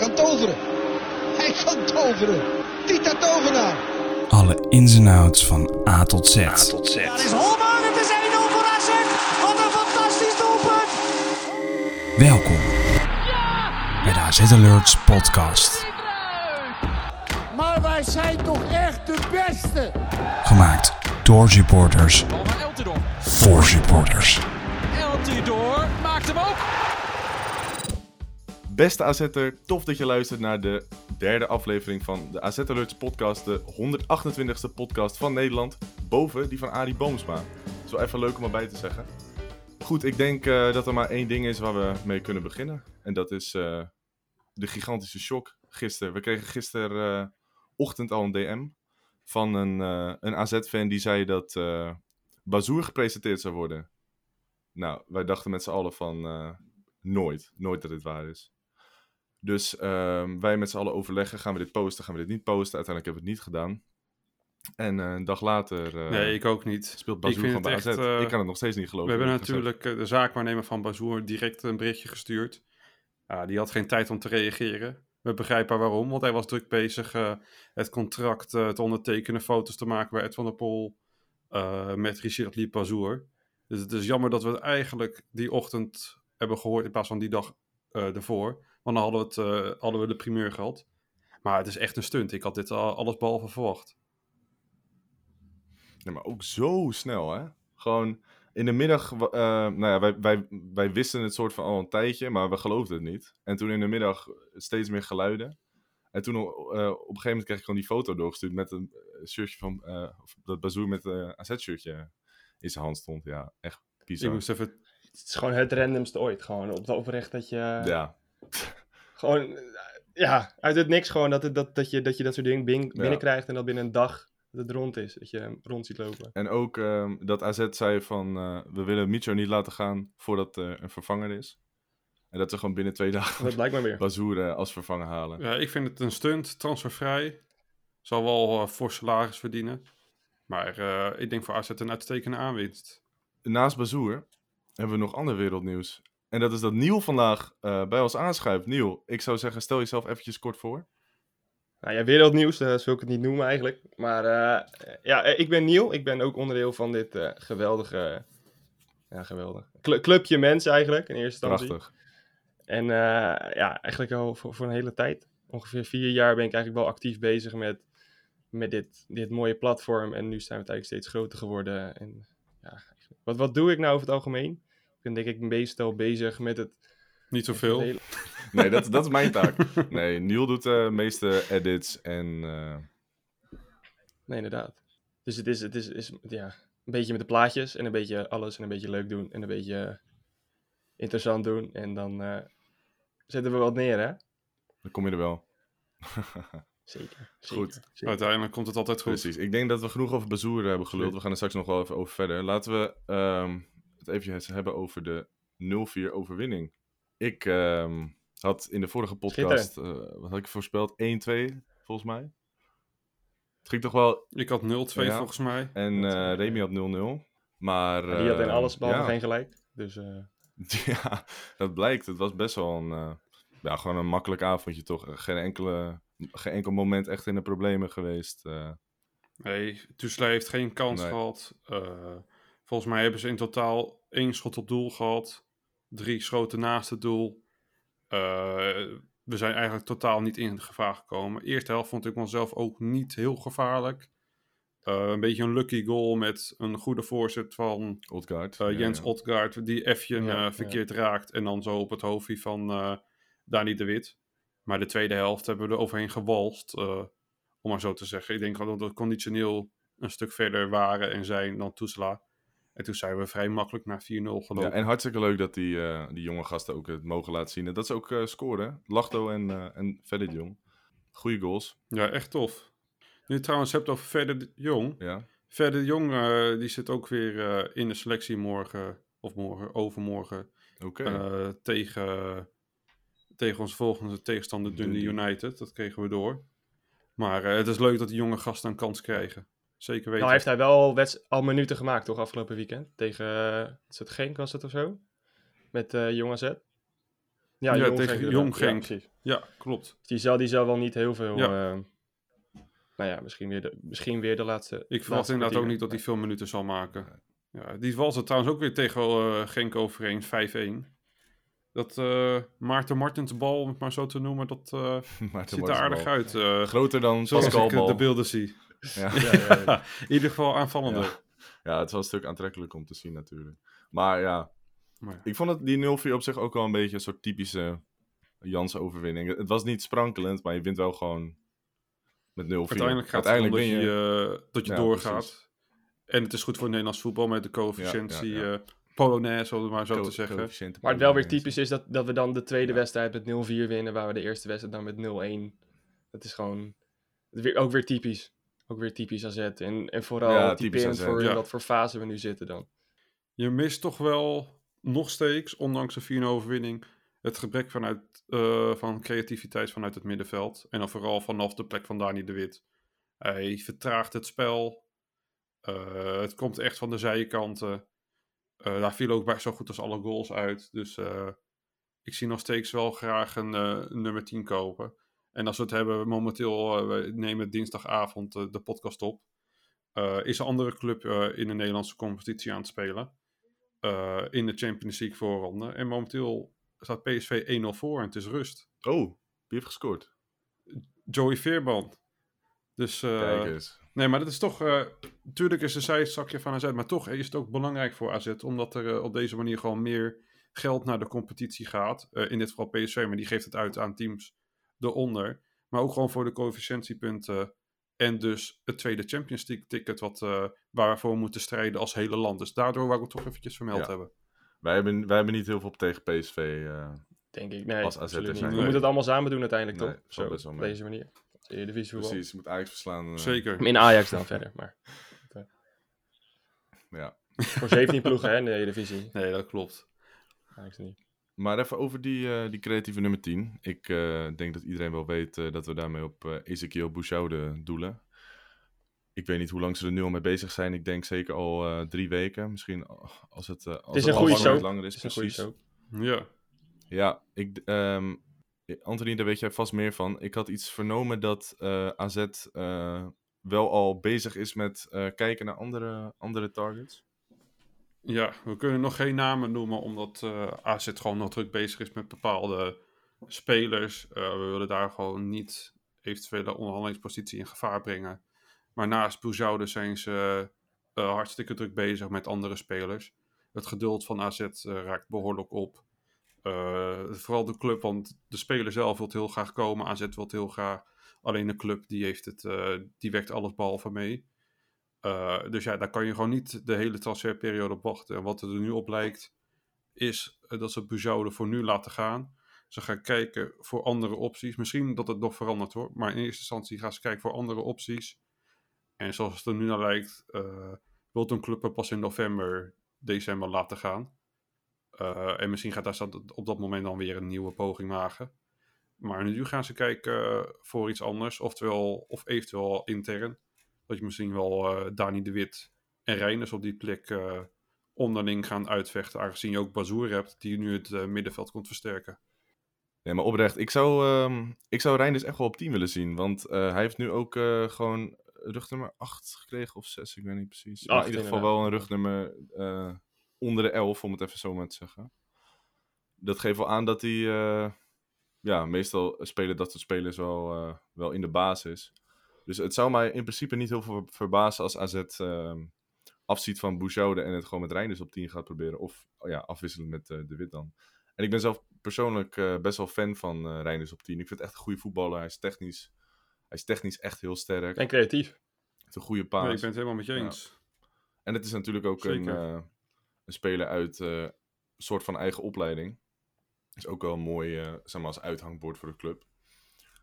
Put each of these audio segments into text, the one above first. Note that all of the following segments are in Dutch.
kan toveren. Hij kan toveren. Tita Tovenaar. Alle ins en outs van A tot Z. Dat is Holman, het is 1-0 voor AZ. Wat een fantastisch doelpunt. Welkom bij de AZ Alerts podcast. Maar wij zijn toch echt de beste. Gemaakt door supporters voor supporters. Eltidoor maakt hem ook. Beste AZ'er, tof dat je luistert naar de derde aflevering van de AZ podcast. De 128ste podcast van Nederland. Boven die van Arie Boomsma. Dat is wel even leuk om erbij te zeggen. Goed, ik denk eh, dat er maar één ding is waar we mee kunnen beginnen. En dat is eh, de gigantische shock gisteren. We kregen gisterochtend al een DM van een, eh, een AZ-fan die zei dat eh Bazoer gepresenteerd zou worden. Nou, wij dachten met z'n allen van eh, nooit, nooit dat dit waar is. Dus ehm, wij met z'n allen overleggen, gaan we dit posten, gaan we dit niet posten? Uiteindelijk hebben we het niet gedaan. En eh, een dag later eh, Nee, ik ook niet. speelt ik Bazoer van bij AZ. echt, eh, ik kan het nog steeds niet We geloven. hebben eerlijk gezegd. natuurlijk de zaakwaarnemer van Bazoer direct een berichtje gestuurd. Die had geen tijd om te reageren. We begrijpen waarom, want hij was druk bezig het contract te ondertekenen, foto's te maken bij Ed van der Pol met Richard Lee Bazoer. Dus het is jammer dat we het eigenlijk die ochtend hebben gehoord in plaats van die dag ervoor. Want dan hadden we, het, eh, hadden we de primeur gehad. Maar het is echt een stunt. Ik had dit al alles behalve verwacht. Ja, maar ook zo snel, hè? Gewoon in de middag, eh, nou ja, wij, wij, wij wisten het soort van al een tijdje, maar we geloofden het niet. En toen in de middag steeds meer geluiden. En toen eh, op een gegeven moment kreeg ik gewoon die foto doorgestuurd met een shirtje van, eh, of dat Bazoer met een AZ-shirtje in zijn hand stond. Ja, echt Ik bizar. moest even Het is gewoon het randomste ooit. Gewoon op, oprecht dat je. Ja, Gewoon. eh, Ja, uit het niks gewoon dat, het, dat, dat, je, dat je dat soort dingen bin- Ja. binnenkrijgt. En dat binnen een dag dat het rond is. Dat je hem rond ziet lopen. en ook ehm, dat AZ zei van, eh, we willen Micho niet laten gaan voordat er een vervanger is. En dat ze gewoon binnen twee dagen Dat blijkt maar weer. Bazoer eh, als vervanger halen. Ja, ik vind het een stunt, transfervrij. Zal wel eh, voor salaris verdienen. Maar eh, ik denk voor AZ een uitstekende aanwinst. naast Bazoer hebben we nog ander wereldnieuws. En dat is dat Niel vandaag eh, bij ons aanschuift. Niel, ik zou zeggen, stel jezelf eventjes kort voor. Nou ja, wereldnieuws, uh, zou ik het niet noemen eigenlijk. Maar eh, ja, eh, ik ben Niel. Ik ben ook onderdeel van dit eh, geweldige. ja, geweldig. Cl- clubje mensen eigenlijk, in eerste instantie. Prachtig. En eh, ja, eigenlijk al voor, voor een hele tijd. Ongeveer vier jaar ben ik eigenlijk wel actief bezig met, met dit, dit mooie platform. En nu zijn we het eigenlijk steeds groter geworden. En ja, wat, wat doe ik nou over het algemeen? Ik ben denk ik meestal bezig met het... Niet zoveel. hele- Nee, dat, dat is mijn taak. Nee, Niel doet de meeste edits en... eh, Nee, inderdaad. Dus het is, het is, is ja, een beetje met de plaatjes en een beetje alles en een beetje leuk doen en een beetje eh, interessant doen. En dan eh, zetten we wat neer, hè? dan kom je er wel. Zeker. zeker Goed. zeker. Uiteindelijk komt het altijd goed. Precies. Ik denk dat we genoeg over Bazoer hebben geluld. We gaan er straks nog wel even over verder. Laten we ehm, eventjes hebben over de 0-4 overwinning. Ik ehm, had in de vorige podcast, eh, wat had ik voorspeld? 1-2, volgens mij. Het ging toch wel... Ik had 0-2 Ja. volgens mij. En eh Remy had 0-0. Maar... Die had in eh, alles behalve ja. geen gelijk. Dus eh, Ja, dat blijkt. Het was best wel een, eh, ja, gewoon een makkelijk avondje toch. Geen, enkele, geen enkel moment echt in de problemen geweest. eh. Nee, Tussela heeft geen kans Nee. gehad. Volgens mij hebben ze in totaal één schot op doel gehad. Drie schoten naast het doel. Eh, we zijn eigenlijk totaal niet in gevaar gekomen. Eerste helft vond ik mezelf ook niet heel gevaarlijk. Eh, een beetje een lucky goal met een goede voorzet van Odgaard. eh, Jens ja. Otgaard, die Ja, ja. verkeerd raakt. En dan zo op het hoofdje van eh Dani de Wit. Maar de tweede helft hebben we er overheen gewalst. eh, om maar zo te zeggen. Ik denk wel dat we conditioneel een stuk verder waren en zijn dan Toesla. En toen zijn we vrij makkelijk naar 4-0 gelopen. Ja, en hartstikke leuk dat die, eh, die jonge gasten ook het mogen laten zien. En dat ze ook eh, scoren. Lachto en, eh en Verder Jong. Goeie goals. Ja, echt tof. Nu trouwens hebt over Verder de Jong. Ja. Verder de Jong die zit ook weer in de selectie morgen. Of morgen, overmorgen. Oké. tegen, tegen onze volgende tegenstander Dundee. United. Dat kregen we door. Maar het is leuk dat die jonge gasten een kans krijgen. Zeker weten. nou heeft hij wel al minuten gemaakt, toch, afgelopen weekend? Tegen, uh, is het Genk was het of zo? Met eh Jong AZ. Ja, Ja, Jong tegen Genk, Jong. Genk. Ja, klopt. Dus die zal, die zal wel niet heel veel... Ja. eh, nou ja, misschien weer de, misschien weer de laatste Ik verwacht inderdaad ook niet dat hij veel minuten zal maken. Ja, die was het trouwens ook weer tegen eh, Genk overeen, 5-1. Dat eh, Maarten Martens bal, om het maar zo te noemen, dat eh, ziet er aardig uit. eh, Groter dan zoals Pascal ik de beelden zie. Ja. In ieder geval aanvallender. Ja. ja, het is wel een stuk aantrekkelijk om te zien natuurlijk. Maar ja, Maar, ik vond het, die 0-4 op zich ook wel een beetje een soort typische Jans overwinning. Het was niet sprankelend, maar je wint wel gewoon met 0-4. uiteindelijk gaat Uiteindelijk het om dat win je, eh, dat je Ja, doorgaat. precies. En het is goed voor Nederlands voetbal met de coëfficiëntie Ja, ja, ja. eh, Polonaise, om het maar zo Co- te zeggen. Maar het wel weer typisch is dat, dat we dan de tweede Ja. wedstrijd met 0-4 winnen, waar we de eerste wedstrijd dan met 0-1. Dat is gewoon weer, ook weer typisch. Ook weer typisch AZ. En, en vooral Ja, typisch voor ja. wat voor fase we nu zitten dan. Je mist toch wel nog steeds, ondanks de 4 overwinning, het gebrek vanuit, eh, van creativiteit vanuit het middenveld. En dan vooral vanaf de plek van Dani de Wit. Hij vertraagt het spel. Eh, het komt echt van de zijkanten. Eh, daar viel ook bij zo goed als alle goals uit. Dus ik zie nog steeds wel graag een, een nummer 10 kopen. En als we het hebben, momenteel, eh, we nemen dinsdagavond eh, de podcast op. Eh, is een andere club in de Nederlandse competitie aan het spelen. In de Champions League voorronde. En momenteel staat PSV 1-0 voor en het is rust. Oh, wie heeft gescoord? Joey Veerman. Dus Kijk eens. Nee, maar dat is toch. tuurlijk is een zijzakje van AZ, maar toch is het ook belangrijk voor AZ. Omdat er op deze manier gewoon meer geld naar de competitie gaat. In dit geval PSV, maar die geeft het uit aan teams eronder. Maar ook gewoon voor de coëfficiëntiepunten. En dus het tweede Champions League ticket wat, eh, waar we voor moeten strijden als hele land. Dus daardoor wou ik het toch eventjes vermeld Ja. hebben. Wij hebben, wij hebben niet heel veel tegen PSV. eh, Denk ik. Nee, Als AZ absoluut niet. zijn. We Nee. moeten het allemaal samen doen uiteindelijk, Nee, toch? Zo, best wel op deze manier. Eredivisie voetbal. precies, je moet Ajax verslaan. eh, Zeker. In Ajax dan verder, maar Ja. voor 17 ploegen hè, in de Eredivisie. Nee, dat klopt. Ajax niet. Maar even over die, eh, die creatieve nummer 10. Ik eh, denk dat iedereen wel weet eh, dat we daarmee op eh Ezekiel Bouchoude doelen. Ik weet niet hoe lang ze er nu al mee bezig zijn. Ik denk zeker al eh, drie weken. Misschien als het, eh, als Het is een goede langer, is. Het is een goede precies. soap. Ja. Ja, ik, ehm, Anthony, daar weet jij vast meer van. Ik had iets vernomen dat eh, AZ eh, wel al bezig is met eh, kijken naar andere, andere targets. Ja, we kunnen nog geen namen noemen, omdat eh AZ gewoon nog druk bezig is met bepaalde spelers. Eh, we willen daar gewoon niet eventuele onderhandelingspositie in gevaar brengen. Maar naast Bouzoude zijn ze eh, hartstikke druk bezig met andere spelers. Het geduld van AZ raakt behoorlijk op. Vooral de club, want de speler zelf wil heel graag komen. AZ wil heel graag. Alleen de club die heeft het, die werkt alles behalve mee. Eh, dus ja, daar kan je gewoon niet de hele transferperiode op wachten. En wat er nu op lijkt, is eh, dat ze Buzoude voor nu laten gaan. Ze gaan kijken voor andere opties. Misschien dat het nog verandert hoor. Maar in eerste instantie gaan ze kijken voor andere opties. En zoals het er nu naar lijkt, eh wil een club pas in november, december laten gaan. En misschien gaat daar op dat moment dan weer een nieuwe poging wagen. Maar nu gaan ze kijken voor iets anders. Oftewel, of eventueel intern. Dat je misschien wel eh Dani de Wit en Reiners op die plek eh, onderling gaan uitvechten. Aangezien je ook Bazoer hebt, die nu het eh, middenveld komt versterken. Nee, maar oprecht. Ik zou, ehm ik zou Reinders echt wel op 10 willen zien. Want eh, hij heeft nu ook eh, gewoon rugnummer 8 gekregen of 6, ik weet niet precies. Maar in ieder geval wel een rugnummer eh, onder de 11, om het even zo maar te zeggen. Dat geeft wel aan dat hij... eh, ja, meestal spelen dat soort spelers wel, eh, wel in de basis. Dus het zou mij in principe niet heel veel verbazen als AZ ehm, afziet van Bouchoude en het gewoon met Reinders op 10 gaat proberen. Of oh ja, afwisselen met eh, De Wit dan. En ik ben zelf persoonlijk eh, best wel fan van eh Reinders op 10. Ik vind het echt een goede voetballer. Hij is technisch, hij is technisch echt heel sterk. En creatief. heeft een goede Ja, paas. ik ben het helemaal met je Ja. eens. En het is natuurlijk ook een, eh, een speler uit eh, een soort van eigen opleiding. Is ook wel een mooi, eh, zeg maar, als uithangbord voor de club.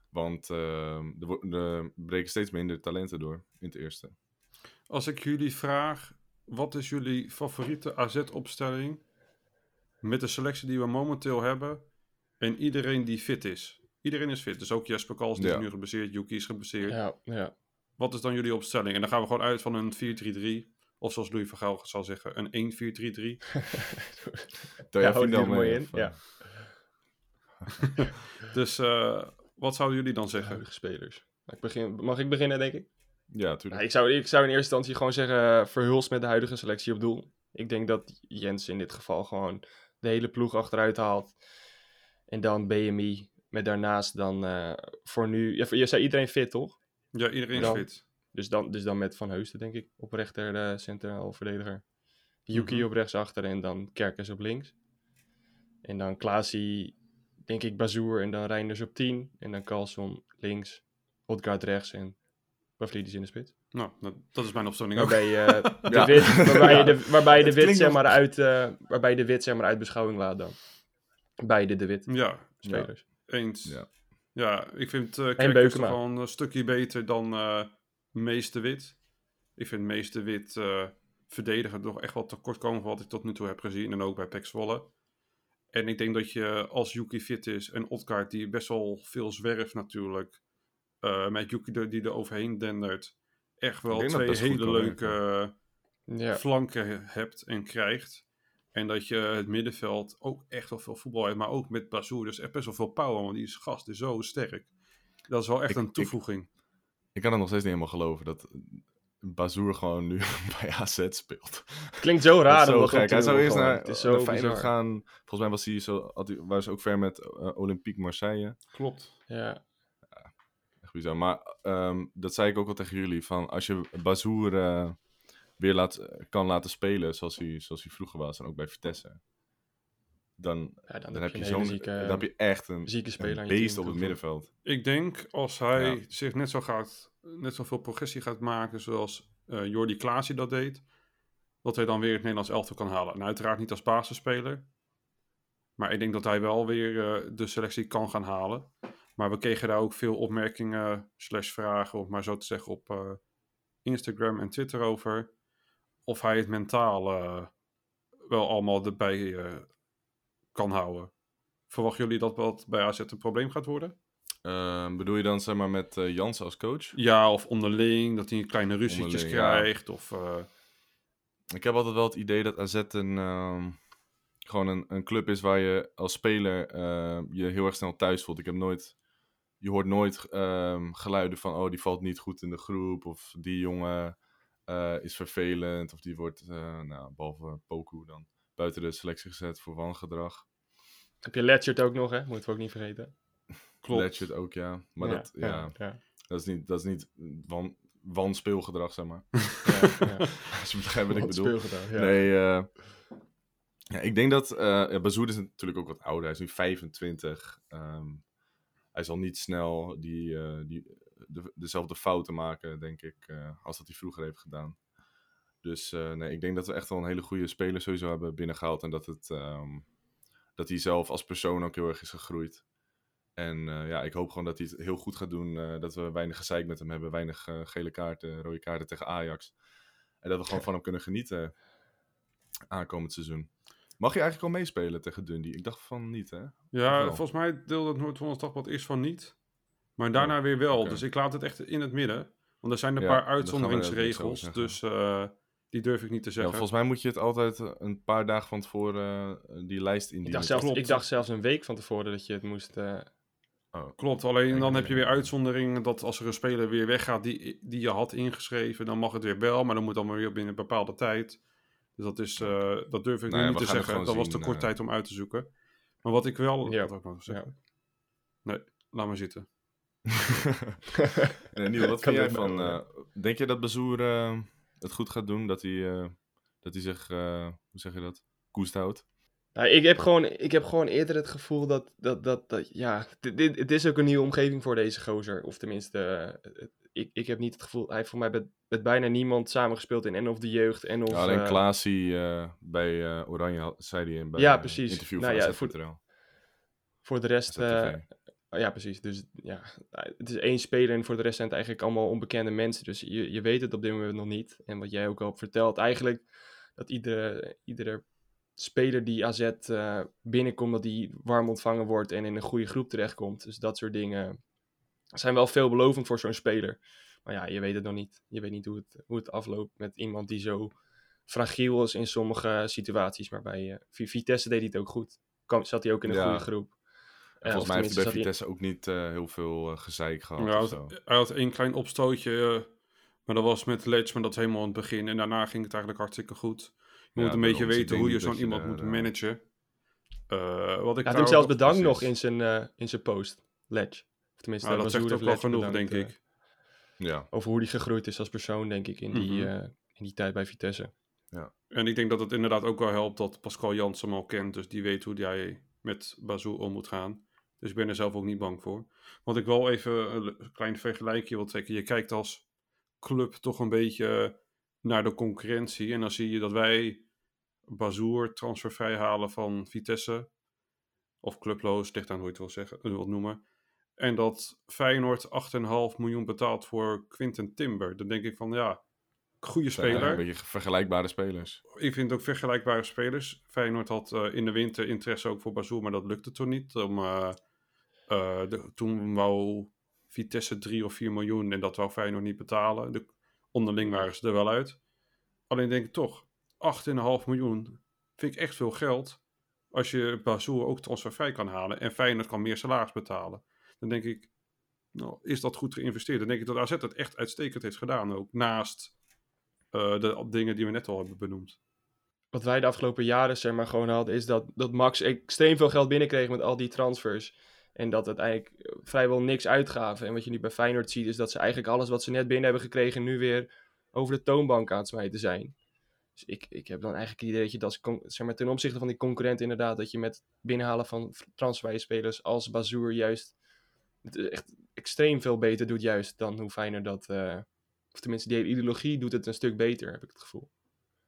Want eh, er, er breken steeds minder talenten door in het eerste. Als ik jullie vraag, wat is jullie favoriete AZ-opstelling met de selectie die we momenteel hebben en iedereen die fit is? Iedereen is fit, dus ook Jesper Kals die Ja. is nu gebaseerd, Yuki is gebaseerd. Ja, ja. Wat is dan jullie opstelling? En dan gaan we gewoon uit van een 4-3-3, of zoals Louis van Gaal zal zeggen, een 1-4-3-3. Tel Ja, houdt er mooi mee, in, ja. Dus eh, wat zouden jullie dan zeggen? huidige spelers. Ik begin, mag ik beginnen, denk ik? Ja, tuurlijk. Nou, ik, zou, ik zou in eerste instantie gewoon zeggen, uh, verhuls met de huidige selectie op doel. Ik denk dat Jens in dit geval gewoon de hele ploeg achteruit haalt. En dan BMI met daarnaast dan uh, voor nu... Ja, je zei iedereen fit, toch? Ja, iedereen is fit. Dus dan, dus dan met Van Heusden, denk ik, op rechter de centraal verdediger. Yuki Mhm. op rechts achter en dan Kerkers op links. En dan Klaasie, denk ik, Bazoer en dan Reinders op 10. En dan Carlson links, Odgaard rechts en Pavlidis in de spits. Nou, dat, dat is mijn opstelling ook. Waarbij, je de Ja. wit, waarbij je de, waarbij de wit zeg nog- maar uit, eh, waarbij de wit zeg maar uit beschouwing laat dan. Beide de wit Ja, spelers. eens. Ja. Ja, ik vind uh, toch wel een stukje beter dan eh Meeste Wit. Ik vind Meeste Wit eh verdedigen toch echt wel tekort komen van wat ik tot nu toe heb gezien. En ook bij Pek Zwolle. En ik denk dat je als Yuki fit is en Otkaart die best wel veel zwerft natuurlijk. eh, met Yuki die er overheen dendert. Echt wel Ik twee hele leuke. Ja. flanken hebt en krijgt. En dat je het middenveld ook echt wel veel voetbal heeft. Maar ook met Bazoer. Dus echt best wel veel power. Want die is gast is zo sterk. Dat is wel echt Ik- een ik- toevoeging. Ik kan het nog steeds niet helemaal geloven dat Bazoer gewoon nu bij AZ speelt. Klinkt zo raar. Dat is zo dat gek. Hij zou eerst naar, Het is naar zo Feyenoord bizar. gaan. Volgens mij was hij zo, had hij, waren ze ook ver met eh, Olympique Marseille. Klopt. Ja. Echt bizar. Maar ehm, dat zei ik ook al tegen jullie. Van als je Bazoer eh, weer laat, kan laten spelen zoals hij, zoals hij vroeger was. En ook bij Vitesse. Dan, Ja, dan, dan, heb je zo'n zieke, dan heb je echt een, zieke speler een aan je beest op het middenveld. Ik denk als hij Ja. zich net zo gaat, net zoveel progressie gaat maken zoals eh Jordi Klaasie dat deed, dat hij dan weer het Nederlands elftal kan halen. En uiteraard niet als basisspeler, maar ik denk dat hij wel weer eh, de selectie kan gaan halen. Maar we kregen daar ook veel opmerkingen slash vragen, om maar zo te zeggen, op eh, Instagram en Twitter over. Of hij het mentaal eh, wel allemaal erbij eh, kan houden. Verwachten jullie dat wat bij AZ een probleem gaat worden? Ehm, bedoel je dan zeg maar met eh Jans als coach? Ja, of onderling, dat hij kleine ruzietjes ja. krijgt. Of, eh, Ik heb altijd wel het idee dat AZ een, ehm, gewoon een, een club is waar je als speler eh, je heel erg snel thuis voelt. Ik heb nooit, je hoort nooit ehm, geluiden van, oh die valt niet goed in de groep. Of die jongen eh, is vervelend. Of die wordt, eh, nou, behalve Poku dan, buiten de selectie gezet voor wangedrag. Heb je Letchert ook nog, hè? Moeten we ook niet vergeten. Klopt. Letchert ook, ja. Maar Ja, dat, ja, ja. dat is niet, dat is niet wan, wanspeelgedrag, zeg maar. ja, ja. Als je begrijpt wat ik bedoel. speelgedrag, ja. Nee, eh, ja, ik denk dat... eh ja, Bazoer is natuurlijk ook wat ouder. Hij is nu 25. Ehm, hij zal niet snel die, eh, die, de, dezelfde fouten maken, denk ik, eh, als dat hij vroeger heeft gedaan. Dus eh, nee, ik denk dat we echt wel een hele goede speler sowieso hebben binnengehaald. En dat, het, ehm, dat hij zelf als persoon ook heel erg is gegroeid. En eh, ja, ik hoop gewoon dat hij het heel goed gaat doen. eh, dat we weinig gezeik met hem hebben. Weinig eh, gele kaarten, rode kaarten tegen Ajax. En dat we gewoon van hem kunnen genieten aankomend seizoen. Mag je eigenlijk al meespelen tegen Dundee? Ik dacht van niet, hè? Ja, volgens mij deelde het Noord-Hollands Dagblad eerst van niet. Maar daarna weer wel. Dus ik laat het echt in het midden. Want er zijn een Ja, paar uitzonderingsregels. Dus eh, die durf ik niet te Ja, zeggen. volgens mij moet je het altijd een paar dagen van tevoren die lijst indienen. Ik dacht, zelfs, ik dacht zelfs een week van tevoren dat je het moest... eh, Klopt, alleen dan heb je weer uitzonderingen dat als er een speler weer weggaat die, die je had ingeschreven, dan mag het weer wel, maar dan moet dan weer binnen een bepaalde tijd. Dus dat, is, eh, dat durf ik Nou nu ja, niet te zeggen. Dat was te kort eh. tijd om uit te zoeken. Maar wat ik wel... Ja. Wat ik nou zeggen? Nee, laat maar zitten. Eh, Niel, wat Kan vind jij van... eh, denk je dat Bazoer eh, het goed gaat doen? Dat hij, eh, dat hij zich, eh, hoe zeg je dat, koest houdt? Nou, ik, heb gewoon, ik heb gewoon eerder het gevoel dat, dat, dat, dat ja, dit, dit, het is ook een nieuwe omgeving voor deze gozer. Of tenminste, eh, ik, ik heb niet het gevoel, hij heeft voor mij met, met bijna niemand samengespeeld in en of de jeugd en of... Ja, alleen eh, Klaasie eh, bij Oranje zei hij in bij Ja, precies. interview Nou van ja, voor- voor de rest... AZ.tv. ja, precies. Dus ja, nou, het is één speler en voor de rest zijn het eigenlijk allemaal onbekende mensen. Dus je, je weet het op dit moment nog niet. En wat jij ook al hebt verteld, eigenlijk dat iedere, iedere speler die AZ eh, binnenkomt, dat die warm ontvangen wordt en in een goede groep terechtkomt. Dus dat soort dingen zijn wel veelbelovend voor zo'n speler. Maar ja, je weet het nog niet. Je weet niet hoe het, hoe het afloopt met iemand die zo fragiel is in sommige situaties. Maar bij eh, Vi- Vitesse deed hij het ook goed. Kwam, zat hij ook in een Ja. goede groep. Ja, Volgens of mij heeft hij bij Vitesse ook niet eh, heel veel eh, gezeik gehad. Ja, hij, of zo. had, hij had één klein opstootje, eh, maar dat was met Ledge, maar dat is helemaal aan het begin. En daarna ging het eigenlijk hartstikke goed. Je Ja, moet een beetje weten hoe je zo'n iemand moet eh, managen. Eh, wat ik had hem trouwens- zelfs bedankt nog in zijn, eh, in zijn post, Ledge. Of tenminste, Nou, dat zegt ook wel genoeg, denk bedankt, ik. Ja, over hoe hij gegroeid is als persoon, denk ik, in, die, Mhm. eh, in die tijd bij Vitesse. En ik denk dat het inderdaad ook wel helpt dat Pascal Jans hem al kent. Dus die weet hoe hij met Bazoer om moet gaan. Dus ik ben er zelf ook niet bang voor. Wat ik wel even een le- klein vergelijkje wil trekken. Je kijkt als club toch een beetje naar de concurrentie. En dan zie je dat wij Bazoer transfervrij halen van Vitesse. Of clubloos, ligt aan hoe je het wil, zeggen, wil noemen. En dat Feyenoord 8,5 miljoen betaalt voor Quinten Timber. Dan denk ik van ja, goede speler. een beetje vergelijkbare spelers. Ik vind ook vergelijkbare spelers. Feyenoord had eh, in de winter interesse ook voor Bazoer, maar dat lukte toen niet. Om, eh, eh, de- toen wou Vitesse 3 of 4 miljoen en dat wou Feyenoord niet betalen. De, onderling waren ze er wel uit. Alleen denk ik toch, 8,5 miljoen vind ik echt veel geld. Als je Bazoer ook transfervrij kan halen en Feyenoord kan meer salaris betalen. Dan denk ik, nou, is dat goed geïnvesteerd? Dan denk ik dat AZ het echt uitstekend heeft gedaan ook. Naast eh, de dingen die we net al hebben benoemd. Wat wij de afgelopen jaren zeg maar gewoon hadden, is dat, dat Max extreem veel geld binnenkreeg met al die transfers. En dat het eigenlijk eh, vrijwel niks uitgaven. En wat je nu bij Feyenoord ziet, is dat ze eigenlijk alles wat ze net binnen hebben gekregen, nu weer over de toonbank aan het smijten zijn. Dus ik, ik heb dan eigenlijk het idee dat je dat, zeg maar, ten opzichte van die concurrent inderdaad, dat je met binnenhalen van transfervrije spelers als Bazoer juist het echt extreem veel beter doet juist dan hoe Feyenoord dat, eh, of tenminste die hele ideologie doet het een stuk beter, heb ik het gevoel.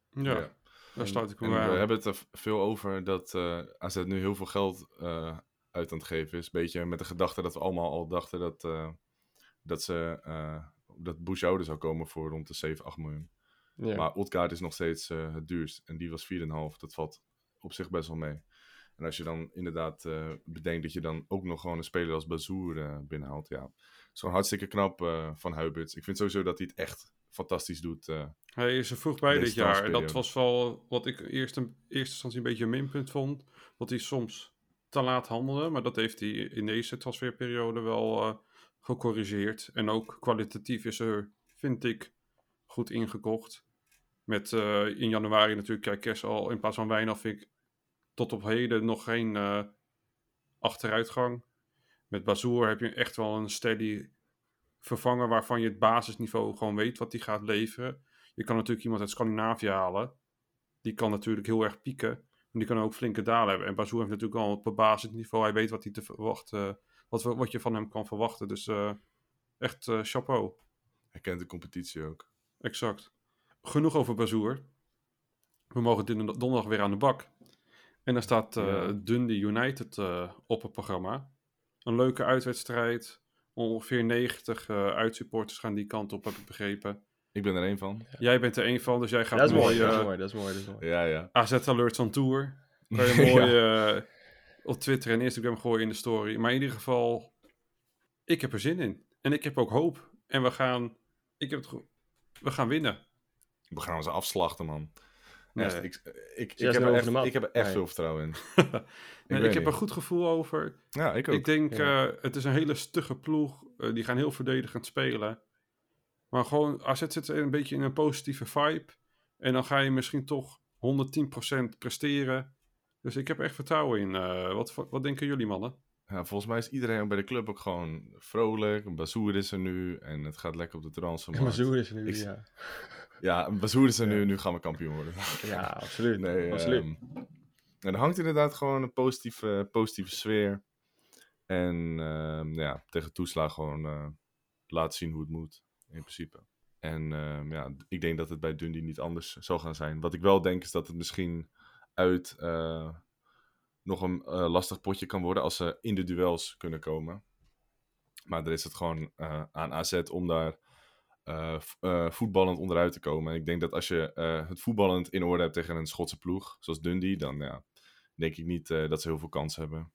Ja, Ja. daar sluit ik me we hebben het er veel over dat eh AZ nu heel veel geld eh, uit aan het geven is. Beetje met de gedachte dat we allemaal al dachten dat, eh, dat, ze, eh dat Bouchoude zou komen voor rond de 7, 8 miljoen. Ja. Maar Odgaard is nog steeds eh, het duurst. En die was 4,5. Dat valt op zich best wel mee. En als je dan inderdaad eh, bedenkt dat je dan ook nog gewoon een speler als Bazoer eh, binnenhaalt. Ja, gewoon hartstikke knap van Huibits. Ik vind sowieso dat hij het echt fantastisch doet. Hij is er vroeg bij dit jaar. En dat was wel wat ik eerst in eerste instantie een beetje een minpunt vond. Dat hij soms te laat handelde. Maar dat heeft hij in deze transferperiode wel gecorrigeerd. En ook kwalitatief is er, vind ik, goed ingekocht. Met eh, in januari natuurlijk, kijk, Kers al in plaats van Wijnald vind ik tot op heden nog geen eh, achteruitgang. Met Bazoer heb je echt wel een steady vervanger waarvan je het basisniveau gewoon weet wat die gaat leveren. Je kan natuurlijk iemand uit Scandinavië halen. Die kan natuurlijk heel erg pieken. Maar die kan ook flinke dalen hebben. En Bazoer heeft natuurlijk al op het basisniveau. Hij weet wat, hij te verwachten, wat, wat je van hem kan verwachten. Dus eh, echt chapeau. Hij kent de competitie ook. Exact. Genoeg over Bazoer. We mogen donderdag weer aan de bak. En dan staat eh, Ja. Dundee United eh, op het programma. Een leuke uitwedstrijd. Ongeveer 90 eh uitsupporters gaan die kant op, heb ik begrepen. Ik ben er één van. Jij bent er één van, dus jij gaat dat is mooi, mooi, dat is mooi, dat is mooi, dat is mooi. Ja, ja. AZ Alerts on Tour. Kan je mooi eh, op Twitter en Instagram gooien in de story. Maar in ieder geval, ik heb er zin in. En ik heb ook hoop. En we gaan, ik heb het we gaan winnen. We gaan ze afslachten, man. Nee. Echt, ik, ik, ik, Zes heb er echt, ik heb er echt Nee. veel vertrouwen in. Nee, ik weet heb een goed gevoel over. Ja, ik ook. Ik denk, Ja. eh, het is een hele stugge ploeg. Eh, die gaan heel verdedigend spelen. Maar gewoon, AZ zit een beetje in een positieve vibe. En dan ga je misschien toch 110% presteren. Dus ik heb er echt vertrouwen in. Eh, wat, wat denken jullie, mannen? Ja, volgens mij is iedereen bij de club ook gewoon vrolijk. Bazoer is er nu en het gaat lekker op de transfermarkt. Bazoer is er nu, Ik- ja. Ja, Bazoer er nu, nu gaan we kampioen worden. Ja, absoluut. Nee, absoluut. ehm, en er hangt inderdaad gewoon een positieve, positieve sfeer. En ehm, ja, tegen toeslag gewoon eh laten zien hoe het moet, in principe. En ehm, ja, ik denk dat het bij Dundee niet anders zal gaan zijn. Wat ik wel denk is dat het misschien uit eh, nog een eh, lastig potje kan worden als ze in de duels kunnen komen. Maar dan is het gewoon aan AZ om daar eh, eh, voetballend onderuit te komen. En ik denk dat als je eh, het voetballend in orde hebt tegen een Schotse ploeg, zoals Dundee, dan ja, denk ik niet eh, dat ze heel veel kans hebben.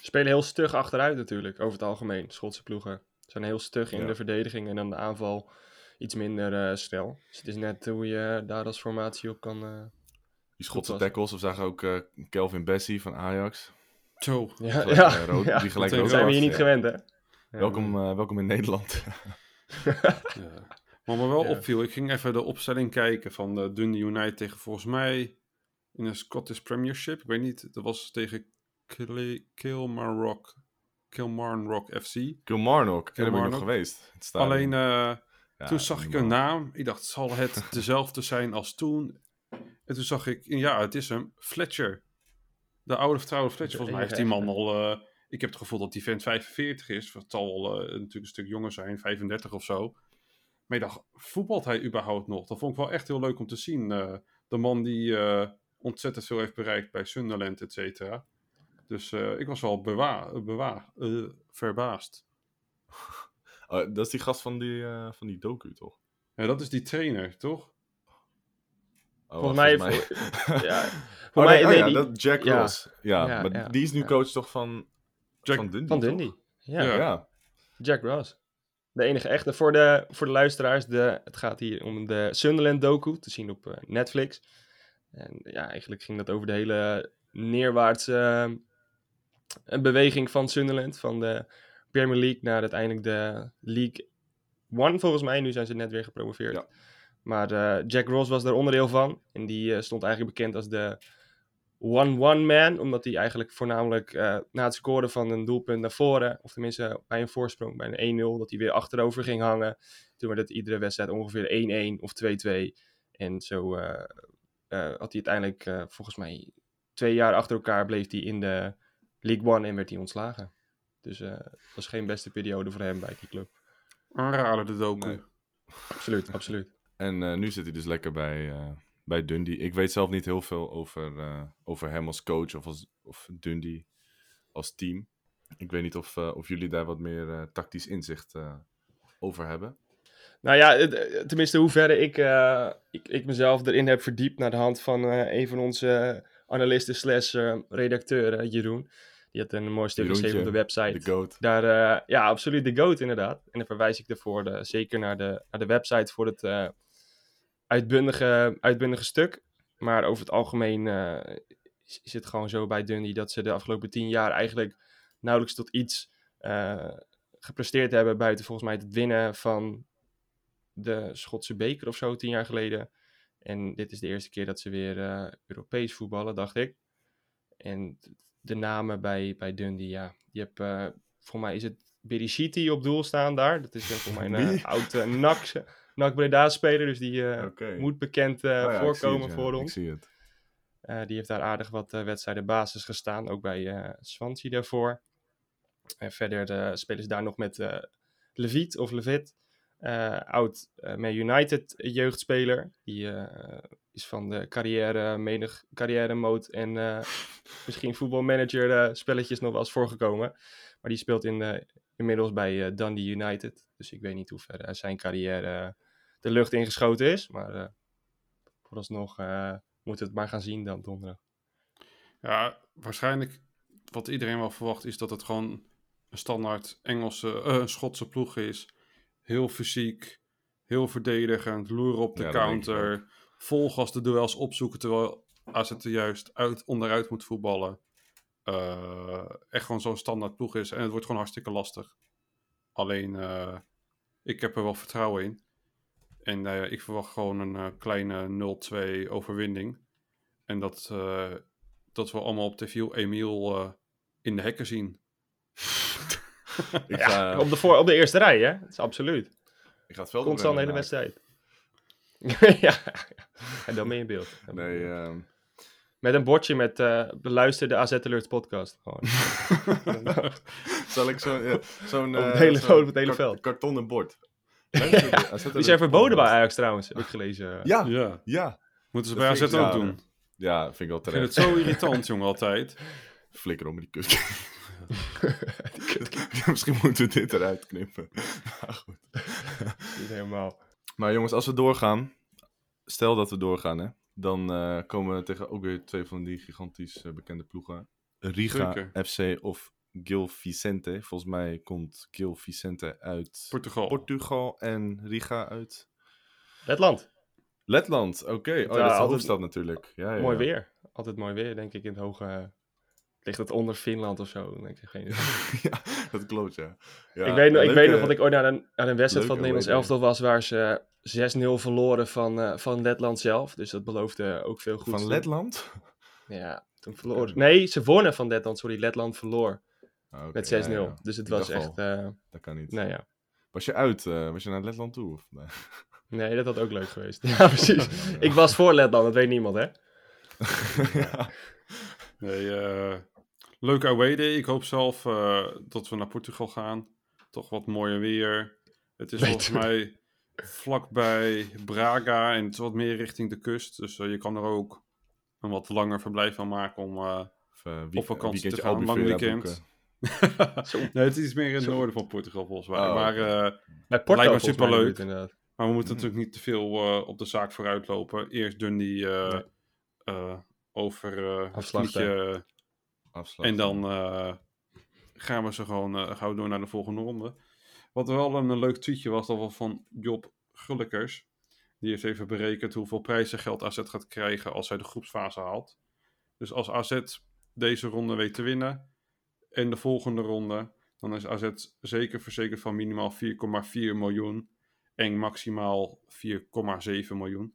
Spelen heel stug achteruit natuurlijk, over het algemeen. Schotse ploegen zijn heel stug in Ja. de verdediging en dan de aanval iets minder eh snel. Dus het is net hoe je daar als formatie op kan... Die Schotse tackles, we zagen ook eh, Kelvin Bessie van Ajax. Zo. Ja, Gelijk, ja, rood- ja. die gelijk Dat rood zijn we hier niet ja. gewend, hè? Ja. Welkom, eh, welkom in Nederland. Ja. Wat me wel Ja. opviel, ik ging even de opstelling kijken van de Dundee United tegen volgens mij in de Scottish Premiership. Ik weet niet, dat was tegen Kil- Kilmarnock, Kilmarnock FC. Kilmarnock, daar ben ik nog Kilmarnock. geweest. Alleen eh, Ja, toen zag ik een naam. Ik dacht, zal het dezelfde zijn als toen? En toen zag ik, ja, het is hem, Fletcher. De oude vertrouwde Fletcher. Volgens mij heeft die man al... eh, ik heb het gevoel dat die vent 45 is. Het zal eh, natuurlijk een stuk jonger zijn, 35 of zo. Maar ik dacht, voetbalt hij überhaupt nog? Dat vond ik wel echt heel leuk om te zien. eh, de man die eh, ontzettend veel heeft bereikt bij Sunderland, et cetera. Dus eh, ik was wel bewa bewa eh, verbaasd. Oh, dat is die gast van die, eh, van die docu, toch? Ja, dat is die trainer, toch? Oh, Volgens mij... mij... voor- ja, voor Oh, mij nee, oh ja, die- dat Jack ja. Ross. Ja, Ja, maar ja, die is nu ja. coach toch van, Jack- van Dundee? Van toch? Dundee. Ja, Ja. Ja. Jack Ross. De enige echte. Voor de, voor de luisteraars, de, het gaat hier om de Sunderland docu, te zien op eh, Netflix. En ja, eigenlijk ging dat over de hele neerwaartse eh, beweging van Sunderland. Van de Premier League naar uiteindelijk de League One, volgens mij. Nu zijn ze net weer gepromoveerd. Ja. Maar eh, Jack Ross was daar onderdeel van. En die eh, stond eigenlijk bekend als de one-one man. Omdat hij eigenlijk voornamelijk eh, na het scoren van een doelpunt naar voren. Of tenminste bij een voorsprong, bij een 1-0. Dat hij weer achterover ging hangen. Toen werd het iedere wedstrijd ongeveer 1-1 of 2-2. En zo eh, eh, had hij uiteindelijk eh, volgens mij twee jaar achter elkaar bleef hij in de League One en werd hij ontslagen. Dus eh dat was geen beste periode voor hem bij die club. Aanraden de docu. Nee. Absoluut, absoluut. En eh, nu zit hij dus lekker bij, eh, bij Dundee. Ik weet zelf niet heel veel over, eh, over hem als coach of, als, of Dundee als team. Ik weet niet of, eh, of jullie daar wat meer eh, tactisch inzicht over hebben. Nou ja, tenminste, hoeverre ik, eh, ik, ik mezelf erin heb verdiept naar de hand van een van onze analisten slash redacteuren, Jeroen. Die had een mooi stuk geschreven op de website. De GOAT. Daar, ja, absoluut de GOAT inderdaad. En dan verwijs ik ervoor zeker naar de, naar de website voor het uitbundige, uitbundige stuk. Maar over het algemeen eh, is, het gewoon zo bij Dundee dat ze de afgelopen tien jaar eigenlijk nauwelijks tot iets eh, gepresteerd hebben. Buiten volgens mij het winnen van de Schotse beker of zo tien jaar geleden. En dit is de eerste keer dat ze weer eh, Europees voetballen, dacht ik. En de namen bij, bij Dundee, ja. Je hebt, eh voor mij is het Berishiti op doel staan daar. Dat is voor mij een Wie? uh, oud uh, NAC, NAC Breda speler. Dus die eh, moet bekend Oh ja, ik voorkomen het, ja. voor Ik ons. zie het. Eh, die heeft daar aardig wat eh, wedstrijden basis gestaan. Ook bij Swansea daarvoor. En verder spelen ze daar nog met eh Leviet of Levit. oud Man United jeugdspeler. Die is van de carrière, menig carrière mode en misschien voetbalmanager spelletjes nog wel eens voorgekomen. Maar die speelt in, inmiddels bij Dundee United. Dus ik weet niet hoe ver zijn carrière de lucht ingeschoten is. Maar eh, vooralsnog eh moeten we het maar gaan zien dan donderdag. Ja, waarschijnlijk wat iedereen wel verwacht is dat het gewoon een standaard Engelse, eh, een Schotse ploeg is. Heel fysiek, heel verdedigend, loeren op de Ja, counter. Vol gas de duels opzoeken terwijl AZ er juist uit, onderuit moet voetballen. Eh, echt gewoon zo'n standaard ploeg is. En het wordt gewoon hartstikke lastig. Alleen, eh, ik heb er wel vertrouwen in. En eh, ik verwacht gewoon een eh, kleine 0-2 overwinning. En dat, eh, dat we allemaal op tv Emiel eh, in de hekken zien. Ja, ga, op, de voor, op de eerste rij, hè? Dat is absoluut. ik ga het veld Constant de hele wedstrijd. ja, en dan ben je in beeld. Nee, ehm, Met een bordje met eh beluister de AZ Alerts podcast. Gewoon. zal ik zo, ja, zo'n... Op het eh, hele- zo'n op het hele kar- veld. Kartonnen bord. Die zijn verboden bij Ajax trouwens, heb ik gelezen. Ja, Ja. ja. Moeten ze Dat bij AZ ook ja, doen. Ja, vind ik wel Ik vind terecht. het zo irritant, jongen, altijd. Flikker om met die kut. Misschien moeten we dit eruit knippen. Maar goed. Niet helemaal. Maar jongens, als we doorgaan, stel dat we doorgaan, hè, dan eh, komen we tegen ook weer twee van die gigantisch eh, bekende ploegen. Riga Zeker. FC of Gil Vicente. Volgens mij komt Gil Vicente uit Portugal. Portugal en Riga uit Letland. Letland. Oké, oh, Ja, dat is de altijd- hoofdstad natuurlijk. Ja, ja, Mooi ja. weer. Altijd mooi weer, denk ik, in het hoge ligt het onder Finland of zo? Denk ik, geen idee. ja, dat klopt, ja. ja ik weet, nog, ik leuke- weet nog dat ik ooit naar een, naar een wedstrijd van het Nederlands elftal was waar ze 6-0 verloren van, eh, van Letland zelf. Dus dat beloofde ook veel goed. Van Letland? Ja, toen verloren. Nee, ze wonnen van Letland. Sorry, Letland verloor Ah, oké, met 6-0. ja, ja. Dus het was echt... eh, Dat kan niet. nou ja. Was je uit? eh, was je naar Letland toe? Of? Nee. Nee, dat had ook leuk geweest. Ja, precies. Ik was voor Letland, dat weet niemand, hè? ja. Nee, eh, leuke away day. Ik hoop zelf eh, dat we naar Portugal gaan. Toch wat mooier weer. Het is volgens mij vlakbij Braga en het is wat meer richting de kust. Dus je kan er ook een wat langer verblijf van maken om Of, wie- op vakantie te gaan. Lang weekend. nee, het is iets meer in het noorden van Portugal volgens mij. Oh, maar eh, Bij Porto Lijkt me mij superleuk. inderdaad. Maar we moeten Mhm. natuurlijk niet te veel eh, op de zaak vooruitlopen. Eerst Dundee eh Nee. eh, over eh het Afslachten. En dan eh, gaan we ze gewoon eh, gauw door naar de volgende ronde. Wat wel een, leuk tweetje was, dat was van Job Gullekers. Die heeft even berekend hoeveel prijzengeld AZ gaat krijgen als zij de groepsfase haalt. Dus als AZ deze ronde weet te winnen en de volgende ronde, dan is AZ zeker verzekerd van minimaal 4,4 miljoen en maximaal 4,7 miljoen.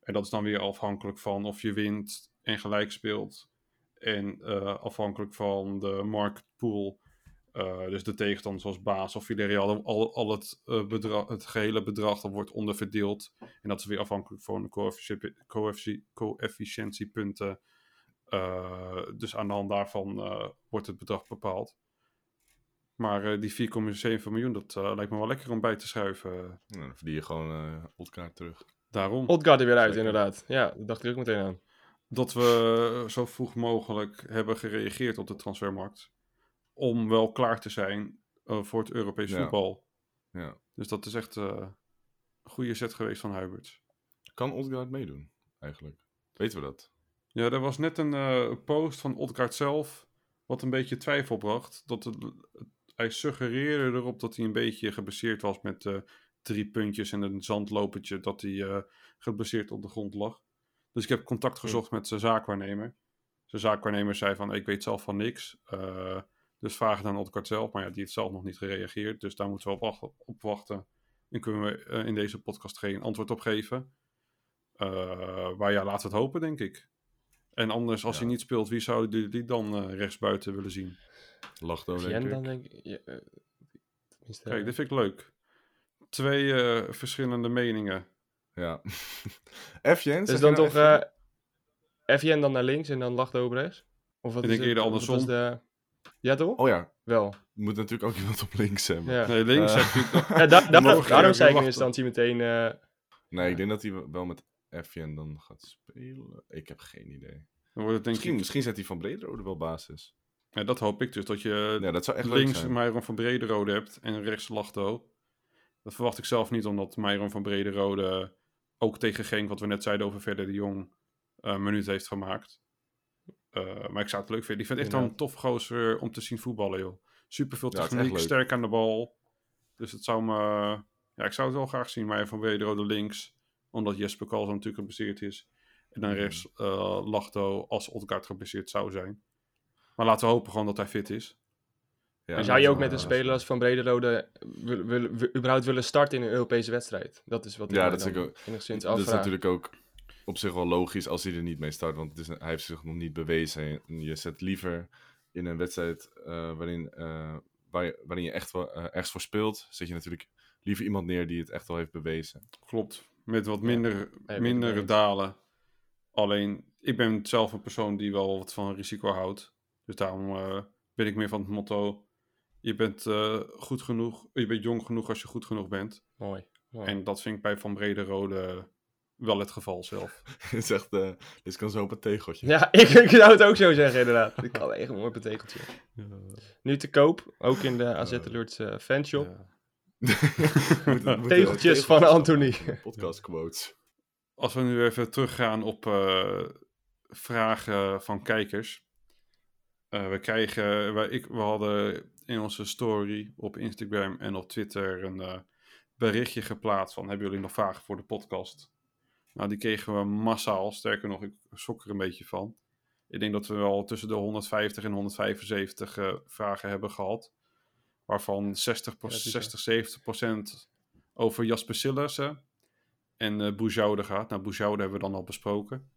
En dat is dan weer afhankelijk van of je wint en gelijk speelt. En eh, afhankelijk van de marktpool, eh, dus de tegenstander zoals Baas of Villarreal, al, al het, eh, bedrag, het gehele bedrag wordt onderverdeeld. En dat is weer afhankelijk van de coëfficiëntiepunten. Eh, dus aan de hand daarvan eh, wordt het bedrag bepaald. Maar eh, die 4,7 miljoen, dat eh, lijkt me wel lekker om bij te schuiven. Nou, dan verdien je gewoon eh Oldkaart terug. Daarom. Odgaard er weer uit, Zeker. inderdaad. Ja, dat dacht ik ook meteen aan. dat we zo vroeg mogelijk hebben gereageerd op de transfermarkt. Om wel klaar te zijn eh, voor het Europees Ja. voetbal. Ja. Dus dat is echt eh, een goede set geweest van Huiberts. Kan Oldgaard meedoen, eigenlijk? Weten we dat? Ja, er was net een eh, post van Odgaard zelf. Wat een beetje twijfel bracht. Dat het, hij suggereerde erop dat hij een beetje gebaseerd was met eh, drie puntjes en een zandlopertje. Dat hij eh gebaseerd op de grond lag. Dus ik heb contact gezocht met zijn zaakwaarnemer. Zijn zaakwaarnemer zei van, ik weet zelf van niks. Dus vraag het aan Odgaard zelf. Maar ja, die heeft zelf nog niet gereageerd. Dus daar moeten we op, wacht- op wachten. En kunnen we in deze podcast geen antwoord op geven. Maar ja, laten we het hopen, denk ik. En anders, als Ja. hij niet speelt, wie zou die, die dan eh, rechtsbuiten willen zien? Lachto, denk Jen ik. dan denk ik... Ja, eh, Kijk, dit vind ik leuk. Twee eh, verschillende meningen. Ja. F. Jens? Dus zeg dan nou toch F. eh FJN dan naar links en dan Lachdo op rechts? Of wat Ik is denk eerder het? Wat was andersom. De... Ja, toch? Oh ja, Wel. moet natuurlijk ook iemand op links hebben. Ja. Nee, links Eh. heb je... Ja, da- da- Mogen we daarom zei ik in instantie meteen... eh, Nee, ik denk dat hij wel met Fjen dan gaat spelen. Ik heb geen idee. Dan wordt het denk Misschien, ik... misschien zet hij van Brederode wel basis. Ja, dat hoop ik dus. Dat je Ja, dat zou echt links. Myron van Brederode hebt en rechts Lachto. Dat verwacht ik zelf niet, omdat Myron van Brederode ook tegen Genk, wat we net zeiden over Verder de Jong, een minuut heeft gemaakt. Eh, maar ik zou het leuk vinden. Ik vind het echt wel een tof gozer om te zien voetballen, joh. Super veel techniek, sterk aan de bal. Dus het zou me... Ja, ik zou het wel graag zien, Myron van Brederode links. Omdat Jesper Kalsen natuurlijk geblesseerd is. En dan Mhm. rechts eh Lachto als Odgaard geblesseerd zou zijn. Maar laten we hopen gewoon dat hij fit is. Ja, En zou je ook met een speler als Van Brederode willen- überhaupt willen starten in een Europese wedstrijd? Dat is wat ik Ja, dat is natuurlijk enigszins Dat is natuurlijk ook op zich wel logisch als hij er niet mee start. Want het is, hij heeft zich nog niet bewezen. En je zet liever in een wedstrijd eh, waarin, eh, waar je, waarin je echt wel, ergens voor speelt. Zet je natuurlijk liever iemand neer die het echt wel heeft bewezen. Klopt. Met wat minder, eens. dalen. Alleen, ik ben zelf een persoon die wel wat van risico houdt. Dus daarom eh, ben ik meer van het motto... Je bent eh, goed genoeg, je bent jong genoeg als je goed genoeg bent. Mooi. mooi. En dat vind ik bij Van Brederode wel het geval zelf. Het is echt, eh, dit kan zo op een tegeltje. Ja, ik, ik zou het ook zo zeggen, inderdaad. Ik kan echt een mooi betekeltje. Nu te koop, ook in de AZ Alerts eh, fanshop. Ja. Tegeltjes van Anthony. Podcast quotes. Als we nu even teruggaan op eh, vragen van kijkers. Eh, we krijgen, wij, ik, we hadden in onze story op Instagram en op Twitter een eh, berichtje geplaatst van hebben jullie nog vragen voor de podcast? Nou, die kregen we massaal. Sterker nog, ik schrok er een beetje van. Ik denk dat we wel tussen de 150 en 175 eh, vragen hebben gehad. Waarvan 60, Ja, dat is 60 70 procent over Jasper Sillissen en eh Boujoude gaat. Nou, Boujoude hebben we dan al besproken.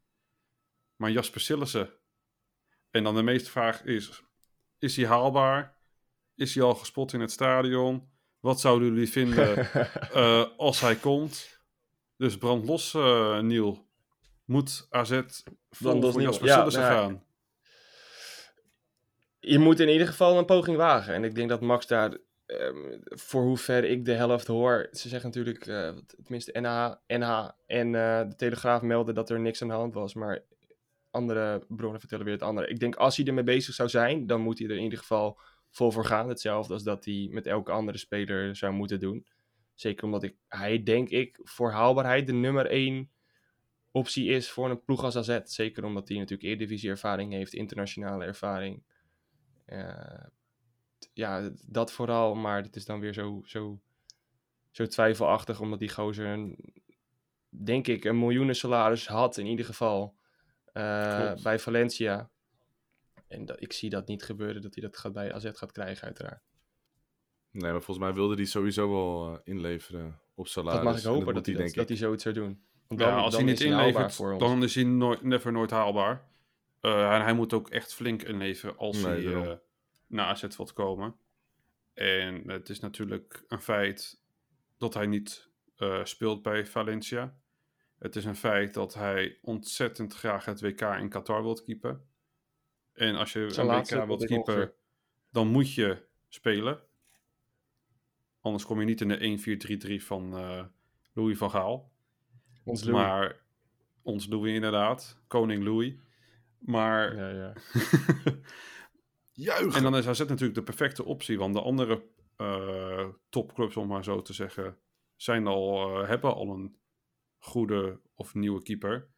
Maar Jasper Sillissen. En dan de meeste vraag is, is hij haalbaar? Is hij al gespot in het stadion? Wat zouden jullie vinden eh, als hij komt? Dus brand los, eh Niel. Moet AZ vol voor. Jasper Ja, Sillissen nou ja, gaan? Je moet in ieder geval een poging wagen. En ik denk dat Max daar, ehm, voor hoever ik de helft hoor, ze zeggen natuurlijk, eh, tenminste NH, NH en eh, de Telegraaf melden dat er niks aan de hand was. Maar andere bronnen vertellen weer het andere. Ik denk als hij ermee bezig zou zijn, dan moet hij er in ieder geval vol voor gaan. Hetzelfde als dat hij met elke andere speler zou moeten doen. Zeker omdat ik, hij denk ik voor haalbaarheid de nummer één optie is voor een ploeg als AZ. Zeker omdat hij natuurlijk Eredivisie ervaring heeft, internationale ervaring. Eh, ja, dat vooral, maar het is dan weer zo, zo, zo twijfelachtig, omdat die gozer, een, denk ik, een miljoenen salaris had in ieder geval eh, bij Valencia. En dat, ik zie dat niet gebeuren, dat hij dat gaat bij AZ gaat krijgen, uiteraard. Nee, maar volgens mij wilde hij sowieso wel eh, inleveren op salaris. dat mag ik En hopen, dat, hij, dat, denk dat ik. hij zoiets zou doen. Want ja, als hij niet inlevert, voor ons. dan is hij nooit, never nooit haalbaar. Eh, en hij moet ook echt flink inleveren als Nee, hij eh, naar AZ wilt komen. En het is natuurlijk een feit dat hij niet eh, speelt bij Valencia. Het is een feit dat hij ontzettend graag het WK in Qatar wilt keepen. En als je Zijn een WK wilt keepen, dan moet je spelen. Anders kom je niet in de 1-4-3-3 van Louis van Gaal. Ons Louis. Maar ons Louis inderdaad. Koning Louis. Maar... Ja, ja. Juich! en dan is AZ natuurlijk de perfecte optie. Want de andere eh, topclubs, om maar zo te zeggen... Zijn al, eh, hebben al een goede of nieuwe keeper.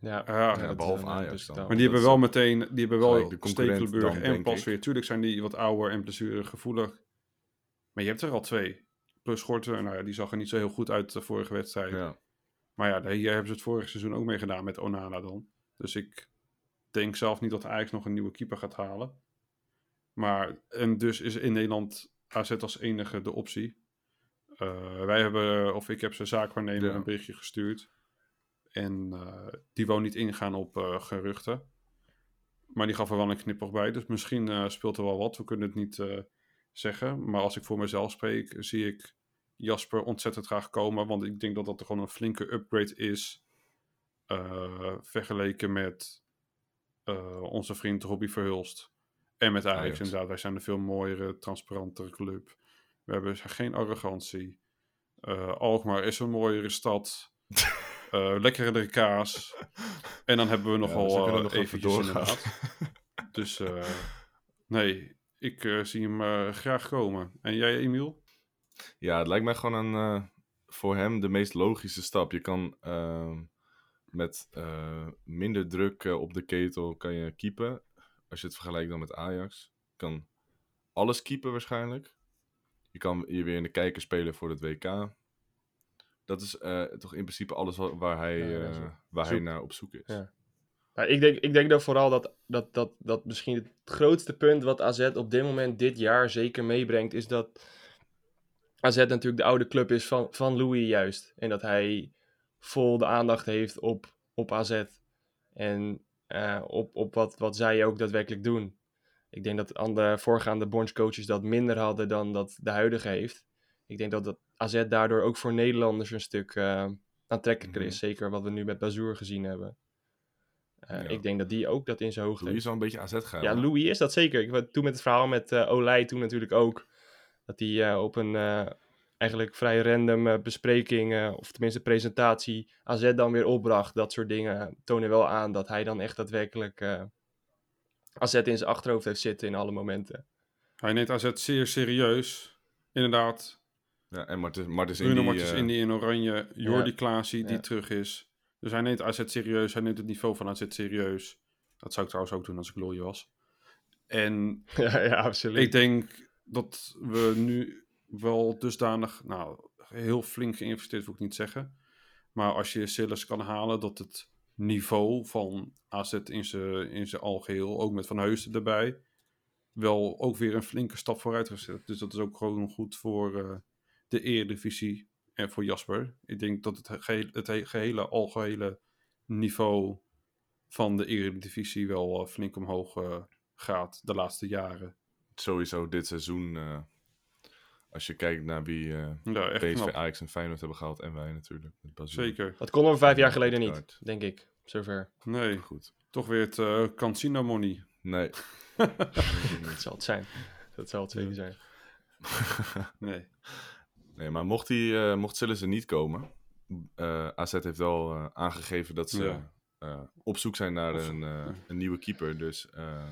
Ja, Ja, dat is behalve eh, Ajax dus dan. Maar die hebben wel meteen... Die hebben wel de Stekelenburg en. Pasveer. Tuurlijk zijn die wat ouder en blessuregevoelig. Maar je hebt er al twee. Plus Gorten, nou ja, die zag er niet zo heel goed uit de vorige wedstrijd. Ja. Maar ja, hier hebben ze het vorige seizoen ook mee gedaan met Onana dan. Dus ik denk zelf niet dat Ajax nog een nieuwe keeper gaat halen. Maar, en dus is in Nederland AZ als enige de optie. Eh, wij hebben, of ik heb zijn zaakwaarnemer Ja. een berichtje gestuurd. En eh, die wou niet ingaan op eh, geruchten. Maar die gaf er wel een knipoog bij. Dus misschien speelt er wel wat. We kunnen het niet zeggen. Maar als ik voor mezelf spreek, zie ik Jasper ontzettend graag komen. Want ik denk dat dat gewoon een flinke upgrade is. eh, vergeleken met eh, onze vriend Robbie Verhulst. En met Ajax, Ajax. inderdaad. Wij zijn een veel mooiere, transparantere club. We hebben geen arrogantie. Eh Alkmaar is een mooiere stad. Eh lekkere kaas. En dan hebben we Ja, nogal eh, nog even doorgaan. Dus nee, ik zie hem graag komen. En jij, Emiel? Ja, het lijkt mij gewoon een, eh, voor hem de meest logische stap. Je kan ehm, met eh, minder druk eh, op de ketel kan je keepen. Als je het vergelijkt dan met Ajax. Je kan alles keepen waarschijnlijk. Je kan je weer in de kijker spelen voor het WK. Dat is toch in principe alles wa- waar hij, Ja, waar hij naar op zoek is. Ja. Nou, ik, denk, ik denk dan vooral dat, dat, dat, dat misschien het grootste punt wat AZ op dit moment dit jaar zeker meebrengt, is dat AZ natuurlijk de oude club is van, van Louis juist. En dat hij vol de aandacht heeft op, op AZ. En eh, op, op wat, wat zij ook daadwerkelijk doen. Ik denk dat aan de voorgaande bondscoaches dat minder hadden dan dat de huidige heeft. Ik denk dat, dat AZ daardoor ook voor Nederlanders een stuk eh, aantrekkelijker is. Zeker wat we nu met Bazoer gezien hebben. Eh, Ja. Ik denk dat die ook dat in zijn hoogte Louis is wel een beetje AZ gaan. Ja, Louis is dat zeker. Ik toen met het verhaal met eh Olij toen natuurlijk ook. Dat hij eh, op een eh, eigenlijk vrij random eh, bespreking, eh, of tenminste presentatie, AZ dan weer opbracht. Dat soort dingen tonen wel aan dat hij dan echt daadwerkelijk eh AZ in zijn achterhoofd heeft zitten in alle momenten. Hij neemt AZ zeer serieus. Inderdaad, Ja, en Martens, Martens Bruno Indy, Martens Indy in oranje. Jordi Klaasie die Ja. terug is. Dus hij neemt AZ serieus. Hij neemt het niveau van AZ serieus. Dat zou ik trouwens ook doen als ik Louis was. En ja, ja, absoluut. ik denk dat we nu wel dusdanig... Nou, heel flink geïnvesteerd wil ik niet zeggen. Maar als je Silas kan halen, dat het niveau van AZ in zijn in algeheel, ook met Van Heusden erbij, wel ook weer een flinke stap vooruit gezet. Dus dat is ook gewoon goed voor eh, de Eredivisie en voor Jasper. Ik denk dat het, het he- gehele algehele niveau van de Eredivisie wel eh, flink omhoog eh, gaat de laatste jaren. Sowieso dit seizoen. eh, als je kijkt naar wie eh, Ja, echt PSV, knap. Ajax en Feyenoord hebben gehaald. En wij natuurlijk. Met. Zeker. Dat konden we vijf jaar geleden niet, denk ik. Zover. Nee, Goed. toch weer het eh Cancino money. Nee. Dat zal het zijn. Dat zal het zeker zijn. Nee. nee, maar mocht, die, eh mocht Sillissen niet komen. eh, AZ heeft wel eh, aangegeven dat ze Ja. eh, op zoek zijn naar Of- een, eh, een nieuwe keeper. Dus eh,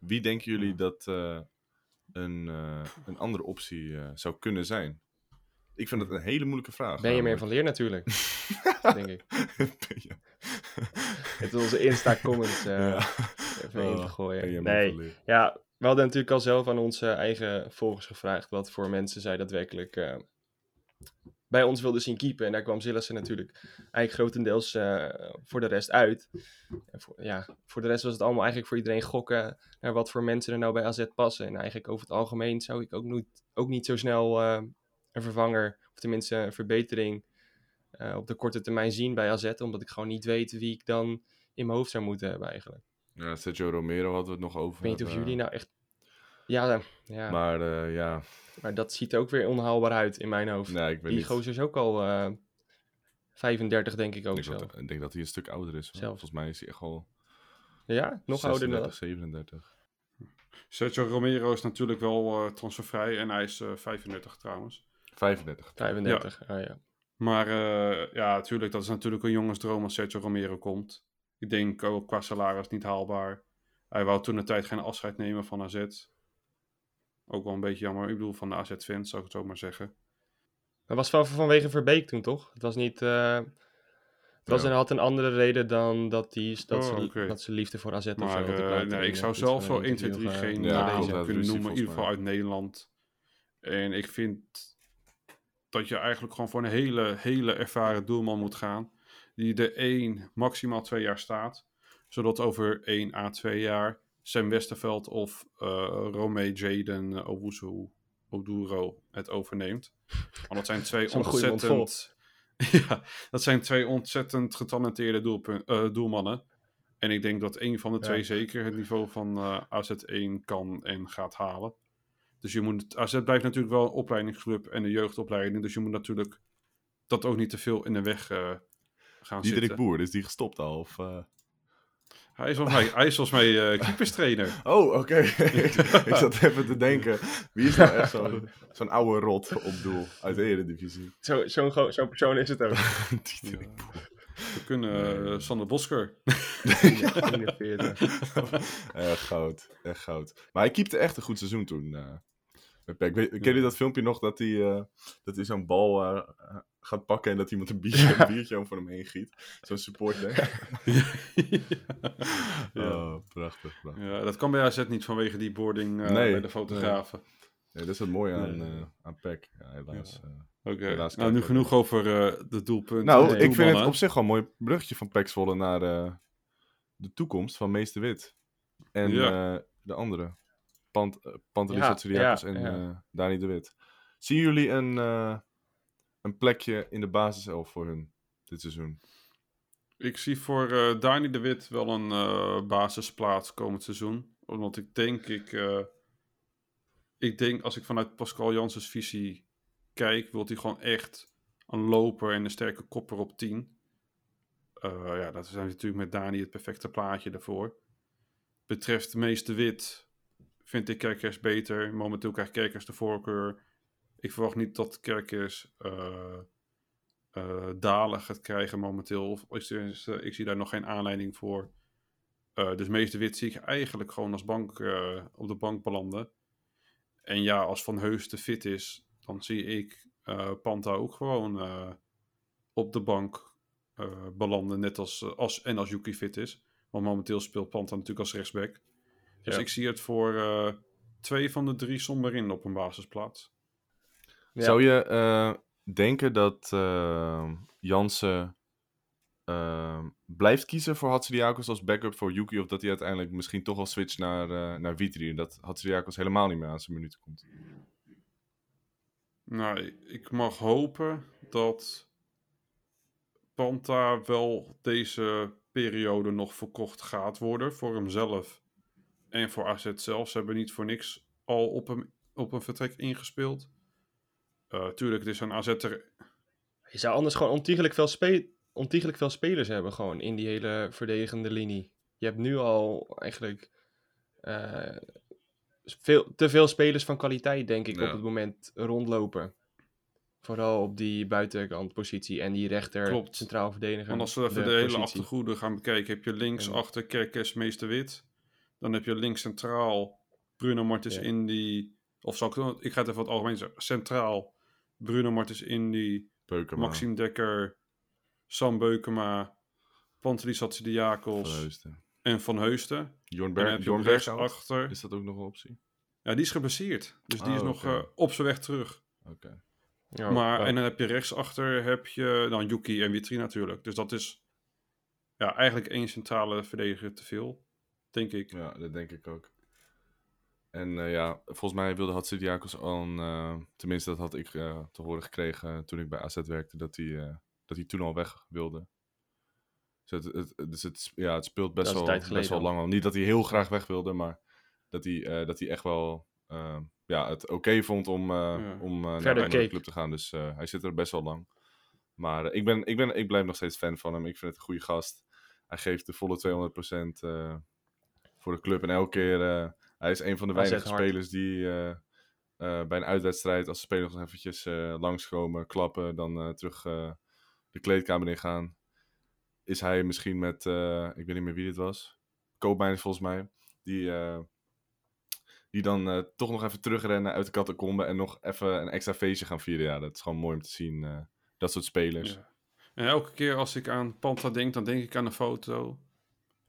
wie denken jullie dat eh, een, eh, een andere optie eh, zou kunnen zijn? Ik vind het een hele moeilijke vraag. Ben je meer van leer natuurlijk, denk ik. Je- Het is onze Insta-comments eh Ja. even in te Oh, gooien. ben je meer nee, van leer. ja, we hadden natuurlijk al zelf aan onze eigen volgers gevraagd wat voor mensen zij daadwerkelijk eh, bij ons wilden zien keepen. En daar kwam Zillassen natuurlijk eigenlijk grotendeels eh, voor de rest uit. En voor, ja, voor de rest was het allemaal eigenlijk voor iedereen gokken naar wat voor mensen er nou bij AZ passen. En eigenlijk over het algemeen zou ik ook, niet ook niet zo snel eh, een vervanger, of tenminste een verbetering eh, op de korte termijn zien bij AZ. Omdat ik gewoon niet weet wie ik dan in mijn hoofd zou moeten hebben eigenlijk. Ja, Sergio Romero hadden we het nog over. Ik weet niet of jullie nou echt... Ja, ja maar... Maar eh, ja, dat ziet er ook weer onhaalbaar uit in mijn hoofd. nee, ik weet Die niet. gozer is ook al eh 35, denk ik ook ik, zo. denk dat, ik denk dat hij een stuk ouder is. Zelf. Volgens mij is hij echt al Ja, nog ouder dan 36, dat. 37. Sergio Romero is natuurlijk wel eh, transfervrij en hij is eh 35 trouwens. 35. 35, ja. ja. Maar eh, ja, natuurlijk, dat is natuurlijk een jongensdroom als Sergio Romero komt. Ik denk ook qua salaris niet haalbaar. Hij wou toen de tijd geen afscheid nemen van AZ. Ook wel een beetje jammer. Ik bedoel, van de AZ-fans, zou ik het zo maar zeggen. Dat was van, vanwege Verbeek toen, toch? Het was niet... eh, het was Ja. een, had een andere reden dan dat, die, dat, Oh, ze, dat ze liefde voor AZ of Maar zo had ik eh, nee, ik zou zelf een 1, 2, 3 interview, geen eh, Ja, dat kunnen noemen. In ieder geval uit Nederland. En ik vind dat je eigenlijk gewoon voor een hele, hele ervaren doelman moet gaan. Die er één, maximaal twee jaar staat. Zodat over één à twee jaar Sam Westerveld of eh Romee Jaden Owusu Oduro het overneemt. Want dat zijn twee ontzettend... ja, dat zijn twee ontzettend getalenteerde doelpun- eh, doelmannen. En ik denk dat één van de Ja. twee zeker het niveau van eh, AZ1 kan en gaat halen. Dus je moet, AZ blijft natuurlijk wel een opleidingsclub en een jeugdopleiding. Dus je moet natuurlijk dat ook niet te veel in de weg eh, gaan Diederik zitten. Boer, is die gestopt al? Of, eh? Hij is volgens mij, hij is volgens mij eh, keeperstrainer. Oh, oké. ik zat even te denken. Wie is nou echt zo'n zo'n oude rot op doel uit de Eredivisie? Zo- Zo'n go- zo'n persoon is het ook. We kunnen eh, Sander Bosker. 41. Echt goud. Echt goud. Maar hij keepte echt een goed seizoen toen. eh Weet- Ken je dat filmpje nog dat hij, eh, dat hij zo'n bal eh, gaat pakken en dat iemand een biertje, een biertje over hem heen giet? Zo'n supporter. ja. Oh, prachtig. prachtig. ja, dat kan bij AZ niet vanwege die boarding eh, Nee, bij de fotografen. Ja, dat is het mooie aan, Nee. aan PEC. Ja, helaas. Oké, nou nu genoeg over de doelpunten. Nou, ik vind het op zich wel een mooi bruggetje van PEC Zwolle naar de toekomst van Meester Wit. En de andere. Pant uh, Pantelis en eh, Dani de Wit. Zien jullie een, eh, een plekje in de basiself voor hun dit seizoen? Ik zie voor eh Dani de Wit wel een eh, basisplaats komend seizoen. Omdat ik denk, ik, eh, ik denk als ik vanuit Pascal Janssens visie kijk, wil hij gewoon echt een loper en een sterke kopper op 10. Eh, ja, dat is natuurlijk met Dani het perfecte plaatje daarvoor. Betreft meeste wit vind ik Kerkers beter. Momenteel krijgt Kerkers de voorkeur. Ik verwacht niet dat Kerkers eh, eh, dalen gaat krijgen momenteel. Of ik zie daar nog geen aanleiding voor. Eh, dus meeste wit zie ik eigenlijk gewoon als bank op de bank belanden. En ja, als Van Heus te fit is, dan zie ik Panta ook gewoon op de bank belanden. Net als, als, en als Yuki fit is. Want momenteel speelt Panta natuurlijk als rechtsback. Dus Ja. ik zie het voor eh, twee van de drie somber in op een basisplaats. Ja. Zou je eh, denken dat eh Jansen ehm, blijft kiezen voor Hatsidiakos als backup voor Yuki. Of dat hij uiteindelijk misschien toch wel switcht naar, eh naar Vitri. En dat Hatsidiakos helemaal niet meer aan zijn minuten komt. Nou, ik- ik mag hopen dat Panta wel deze periode nog verkocht gaat worden voor hemzelf en voor AZ zelf. Ze hebben niet voor niks al op hem op een vertrek ingespeeld. Eh tuurlijk, het is een AZ er... Je zou anders gewoon ontiegelijk veel, spe ontiegelijk veel spelers hebben gewoon in die hele verdedigende linie. Je hebt nu al eigenlijk eh, veel, te veel spelers van kwaliteit, denk ik, Ja. op het moment rondlopen. Vooral op die buitenkantpositie en die rechter Klopt. centraal verdediger. Want als we even de, hele achtergoede gaan bekijken, heb je links achter Kerkes Meester Wit. Dan heb je links centraal Bruno Martens Ja. Indy. Of zal ik, doen? ik ga het even wat algemeen zeggen. Centraal Bruno Martens Indy, Beukema, Maxime Dekker, Sam Beukema, Pantelis Hatsidiakos en Van Heusden. Jorn, En dan Ber heb je Jorn op rechts Berghout. achter. Is dat ook nog een optie? Ja, die is geblesseerd. Dus die Oh, is nog oké. eh, op zijn weg terug. Oké. Ja, maar, ja. en dan heb je rechtsachter heb je dan Yuki en Witri natuurlijk. Dus dat is ja, eigenlijk één centrale verdediger te veel, denk ik. Ja, dat denk ik ook. En eh, ja, volgens mij wilde Hatsidiakos al, eh, tenminste dat had ik eh, te horen gekregen toen ik bij AZ werkte, dat hij, dat hij toen al weg wilde. Dus het, het, dus het, ja, het speelt best wel, best wel lang al. Niet dat hij heel graag weg wilde, maar dat hij, dat hij echt wel ja, het oké vond om, Ja. om naar een andere club te gaan. Dus hij zit er best wel lang. Maar ik, ben, ik, ben, ik blijf nog steeds fan van hem. Ik vind het een goede gast. Hij geeft de volle 200% eh voor de club. En elke keer, eh, hij is een van de weinige spelers die eh, eh, bij een uitwedstrijd, als de spelers nog eventjes langskomen, klappen, dan terug de kleedkamer in gaan. Is hij misschien met, ik weet niet meer wie dit was, Koopmijn volgens mij, die, die dan toch nog even terugrennen uit de catacombe en nog even een extra feestje gaan vieren. Ja, dat is gewoon mooi om te zien. dat soort spelers. Ja. En elke keer als ik aan Panta denk, dan denk ik aan een foto.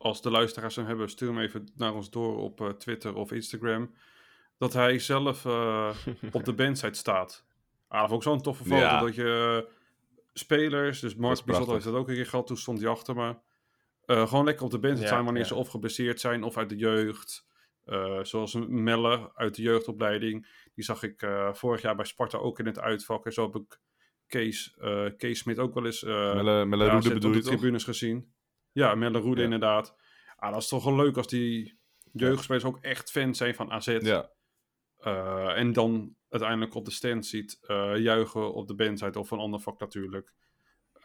Als de luisteraars hem hebben, stuur hem even naar ons door op eh, Twitter of Instagram. Dat hij zelf eh, op de bandsite staat. Ah, dat ik zo'n toffe foto. Ja. Dat je eh, spelers, dus Mark Bizotto heeft dat ook een keer gehad, toen stond hij achter me. Gewoon lekker op de bandsite Ja, zijn wanneer ja. ze of geblesseerd zijn of uit de jeugd. Zoals Melle uit de jeugdopleiding. Die zag ik vorig jaar bij Sparta ook in het uitvak. En zo heb ik Kees, Kees Smit ook wel eens Melle, Melle Roede bedoel je de tribunes gezien. Ja, Melle Roede Ja. inderdaad. Ah, dat is toch wel leuk als die jeugdspelers ook echt fan zijn van AZ. Ja, Eh, en dan uiteindelijk op de stand ziet eh, juichen op de bandsite of een ander vak natuurlijk.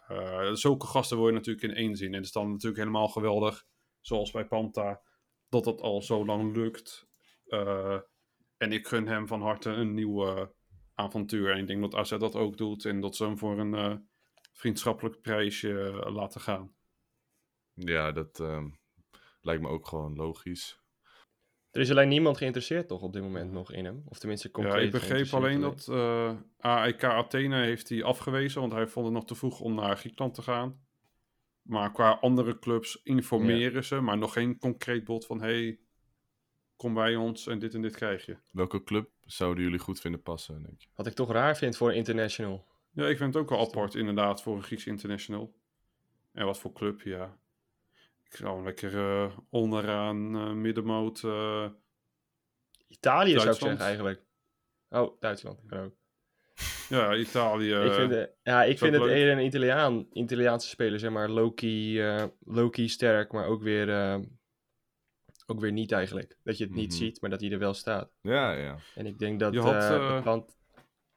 Eh, zulke gasten wil je natuurlijk in één zien. En het is dan natuurlijk helemaal geweldig, zoals bij Panta, dat dat al zo lang lukt. En ik gun hem van harte een nieuw avontuur. En ik denk dat AZ dat ook doet en dat ze hem voor een vriendschappelijk prijsje laten gaan. Ja dat ehm, lijkt me ook gewoon logisch. Er is alleen niemand geïnteresseerd toch op dit moment nog in hem? Of tenminste Ja, concreet ik begreep alleen dat eh AEK Athene heeft hij afgewezen, want hij vond het nog te vroeg om naar Griekenland te gaan. Maar qua andere clubs informeren ze, maar nog geen concreet bod van hey, kom bij ons en dit en dit krijg je. Welke club zouden jullie goed vinden passen, denk je? Wat ik toch raar vind voor een international. Ja, ik vind het ook wel apart inderdaad voor een Grieks international. En wat voor club, ja. Ik zou lekker eh, onderaan eh, middenmoot. eh, Italië zou ik zeggen eigenlijk. Oh, Duitsland kan ook. ja, Italië. ik vind, ja, ik vind het eerder een Italiaan, Italiaanse speler, zeg maar, Loki, eh Loki sterk, maar ook weer, eh, ook weer niet eigenlijk. Dat je het niet Mhm. ziet, maar dat hij er wel staat. Ja, ja. En ik denk dat Je had,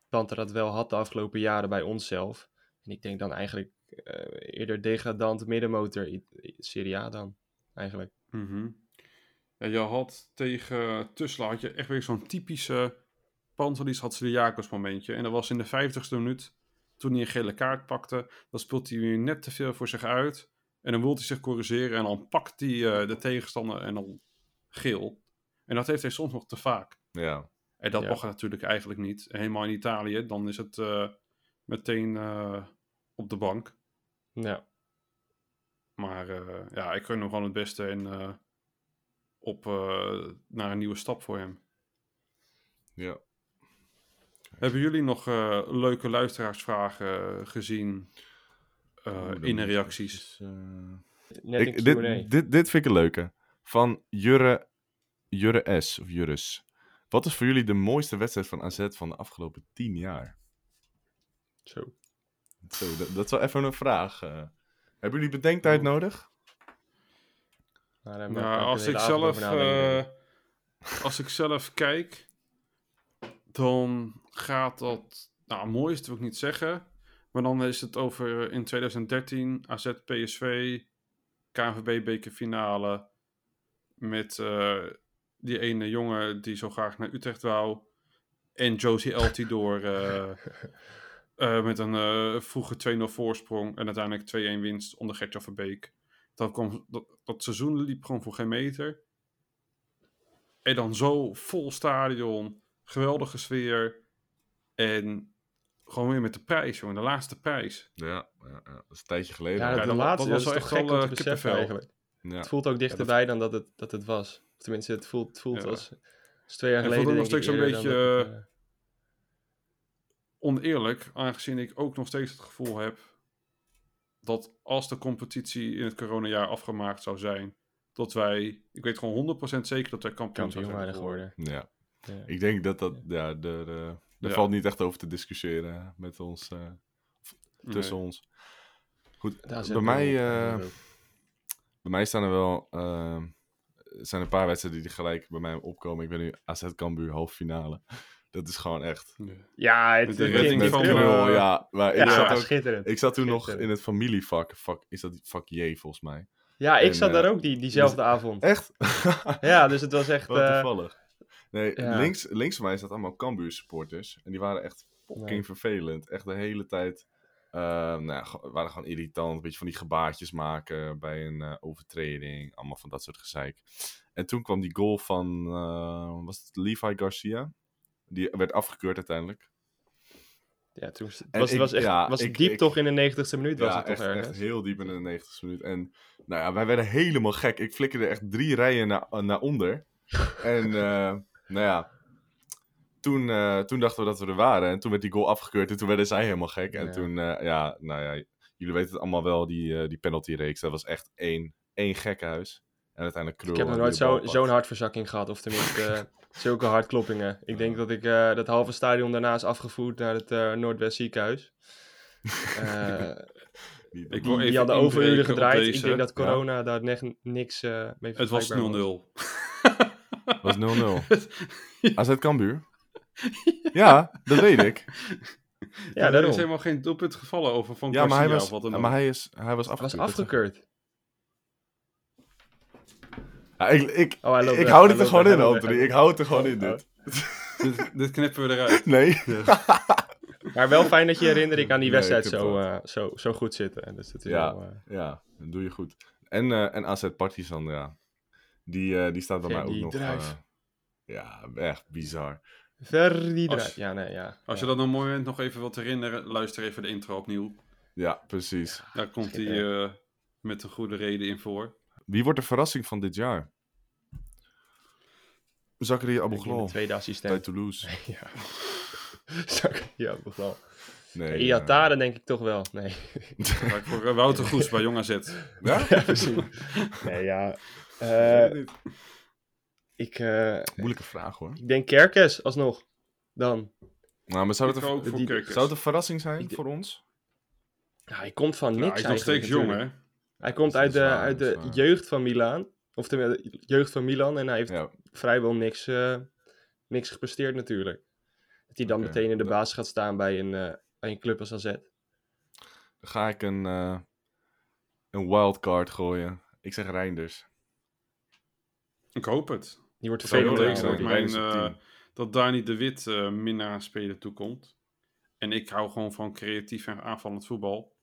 Panther dat wel had de afgelopen jaren bij onszelf. En ik denk dan eigenlijk eerder degradant middenmotor Serie A dan, eigenlijk. Mhm. Ja, je had tegen Tussela had je echt weer zo'n typische Pantelis Hatsiliakos momentje. En dat was in de 50ste minuut, toen hij een gele kaart pakte. Dan speelt hij weer net te veel voor zich uit. En dan wil hij zich corrigeren en dan pakt hij eh, de tegenstander en dan geel. En dat heeft hij soms nog te vaak. Ja, En dat Ja. mag natuurlijk eigenlijk niet. Helemaal in Italië, dan is het eh, meteen eh, op de bank. Ja, Maar eh, ja, ik gun hem gewoon het beste en eh, op eh, naar een nieuwe stap voor hem. ja. Hebben jullie nog eh, leuke luisteraarsvragen gezien eh, dan in de reacties. eh, Net Ik, dit, dit, dit vind ik een leuke. Van Jurre, Jurre S. Of Jurres. Wat is voor jullie de mooiste wedstrijd van AZ van de afgelopen tien jaar? Zo. Zo, dat, dat is wel even een vraag. eh. hebben jullie bedenktijd nodig? Eh, Nou, als ik zelf, eh, als ik zelf kijk, dan gaat dat, nou, mooiste wil ik niet zeggen, maar dan is het over in 2013 AZ PSV, KNVB bekerfinale met eh, die ene jongen die zo graag naar Utrecht wou en Josie Eltidoor eh eh, met een eh, vroege 2-0 voorsprong en uiteindelijk 2-1 winst onder Gertjan Verbeek. Dat, kwam, dat, dat seizoen liep gewoon voor geen meter. En dan zo vol stadion, geweldige sfeer. En gewoon weer met de prijs, jongen, de laatste prijs. Ja, ja, ja, dat is een tijdje geleden. Ja, Ja, de dat- laatste, dat dat, was echt gek wel, om te eh, beseffen kippenvel. eigenlijk. Ja. Het voelt ook dichterbij dan dat het, dat het was. Of tenminste, het voelt, het voelt Ja. als, als twee jaar En het geleden. voelt ook nog steeds een beetje, dat het, Oneerlijk, aangezien ik ook nog steeds het gevoel heb dat als de competitie in het coronajaar afgemaakt zou zijn, dat wij, ik weet gewoon 100% zeker dat wij kampioen, kampioen zouden waren geworden. Ja. Ja. Ik denk dat dat, ja, er, eh, er Ja. valt niet echt over te discussiëren met ons, eh, tussen Nee. ons. Goed, Daar zit bij mij, eh, eh, bij mij staan er wel, eh, zijn een paar wedstrijden die gelijk bij mij opkomen. Ik ben nu AZ Cambuur halve finale. Dat is gewoon echt. Ja, het de redding klinkt van, eh, ja. Maar Ja, ik, zat ook, schitterend. ik zat toen nog in het familievak. Vak, is dat vak J volgens mij? Ja, ik en, zat eh, daar ook die, diezelfde avond. Echt? Ja, dus het was echt... Wat eh, toevallig. Nee, ja. links, links van mij staat allemaal Cambuur supporters. En die waren echt fucking Nee. vervelend. Echt de hele tijd. eh, nou ja, waren gewoon irritant. Een beetje van die gebaartjes maken bij een eh, overtreding. Allemaal van dat soort gezeik. En toen kwam die goal van, eh, was het Levi Garcia? Die werd afgekeurd uiteindelijk. Ja, toen, was, ik- was, echt, ja, was ik- diep ik- toch in de 90ste minuut was ja, het toch echt, ergens. echt heel diep in de 90ste minuut. En nou ja, wij werden helemaal gek. Ik flikkerde echt drie rijen naar, naar onder. en eh, nou ja, toen, eh, toen dachten we dat we er waren. En toen werd die goal afgekeurd en toen werden zij helemaal gek. En Ja. toen, eh, ja, nou ja, jullie weten het allemaal wel, die, die penalty-reeks. Dat was echt één, één gekkenhuis. En uiteindelijk Krul. Ik heb nog nooit bal zo- pakt. zo'n hartverzakking gehad, of tenminste zulke hartkloppingen. Ik denk dat ik eh, dat halve stadion daarna is afgevoerd naar het eh, Noordwest ziekenhuis. Eh, Die- Ik die, hadden overuren gedraaid. Ik denk dat Ja. corona daar ne- niks eh mee Het was 0-0. vergelijkbaar was 0-0. AZ Cambuur? Ja, dat weet ik. Ja, er daarom. is helemaal geen doelpunt gevallen over van Ja, maar hij was, of wat dan ja, ook. maar hij is, hij was Het was afgekeurd. dat zeg ik. afgekeurd. Ja, ik, ik, Oh, ik hou het er gewoon in, Anthony. weg. Ik hou het er gewoon in, Oh, dit. dit, dit knippen we eruit. Nee. Maar wel fijn dat je herinnering aan die wedstrijd zo, eh, zo, zo goed zitten. Dus dat is Ja. wel, eh, Ja, dat doe je goed. En, eh en AZ Partizan, ja. Die, eh, die staat bij mij ook nog... Ja, echt bizar. Verdi Als-. Ja, nee, ja. Als ja. je dat een moment nog even wilt herinneren, luister even de intro opnieuw. Ja, precies. Daar komt hij eh, met een goede reden in voor. Wie wordt de verrassing van dit jaar? Zakaria de Ghlal tweede bij assistent. Toulouse. ja. Zak- ja, wel. Nee, eh, Iatare denk ik toch wel. Nee. Voor eh, Wouter Goes bij Jong AZ. Ja? ja, precies. Nee, ja. Eh, ik, eh, Moeilijke vraag hoor. ik denk Kerkes alsnog. Dan. Nou, maar zou het, een, die- zou het een verrassing zijn voor ons? Ja, hij komt van niks Ja, hij is nog steeds jong, natuurlijk. hè? Hij komt uit de, waar, uit de jeugd van Milaan. Of de jeugd van Milan. En hij heeft Ja, vrijwel niks, eh, niks gepresteerd natuurlijk. Dat hij dan meteen in de basis gaat staan bij een, eh, bij een club als AZ. dan ga ik een, eh een wildcard gooien. Ik zeg Reinders. Ik hoop het. Die wordt vervelend. leuk zijn mijn, eh, dat Dani de Wit eh, minder aan spelen toekomt. En ik hou gewoon van creatief en aanvallend voetbal.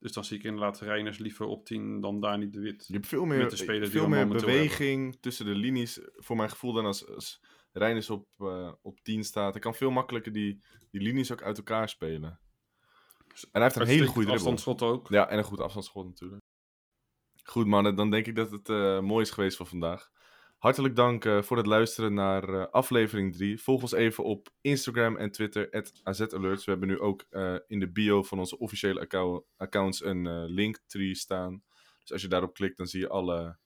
Dus dan zie ik inderdaad Reiners liever op 10 dan Dani de Wit. Je hebt veel meer, Met de spelers die veel meer beweging tussen de linies, voor mijn gevoel, dan als, als Reinders op, eh, op 10 staat. Hij kan veel makkelijker die, die linies ook uit elkaar spelen. En hij heeft een hele goede afstandsschot ook. Ja, en een goed afstandsschot natuurlijk. Goed mannen, dan denk ik dat het eh, mooi is geweest voor vandaag. Hartelijk dank eh, voor het luisteren naar eh, aflevering 3. Volg ons even op Instagram en Twitter, @azalerts. We hebben nu ook eh, in de bio van onze officiële account- accounts een linktree staan. Dus als je daarop klikt, dan zie je alle...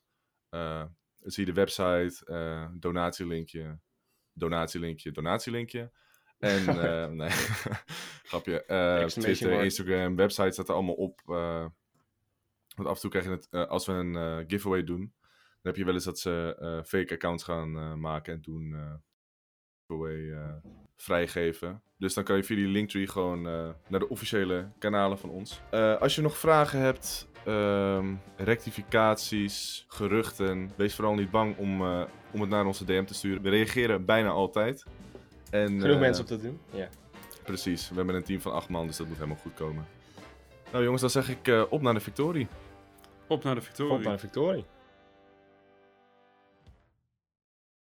zie je de website, donatielinkje, donatielinkje, donatielinkje. En, nee, grapje. Twitter. Instagram, website staat er allemaal op. want af en toe krijg je het, als we een giveaway doen, heb je wel eens dat ze eh, fake accounts gaan eh, maken en toen eh giveaway eh, vrijgeven. Dus dan kan je via die linktree gewoon eh, naar de officiële kanalen van ons. Eh, als je nog vragen hebt, ehm, rectificaties, geruchten, wees vooral niet bang om, eh, om het naar onze DM te sturen. We reageren bijna altijd. En, Genoeg mensen op te doen. Ja. Precies, we hebben een team van acht man, dus dat moet helemaal goed komen. Nou jongens, dan zeg ik eh, op naar de victorie. Op naar de victorie. Op naar de victorie.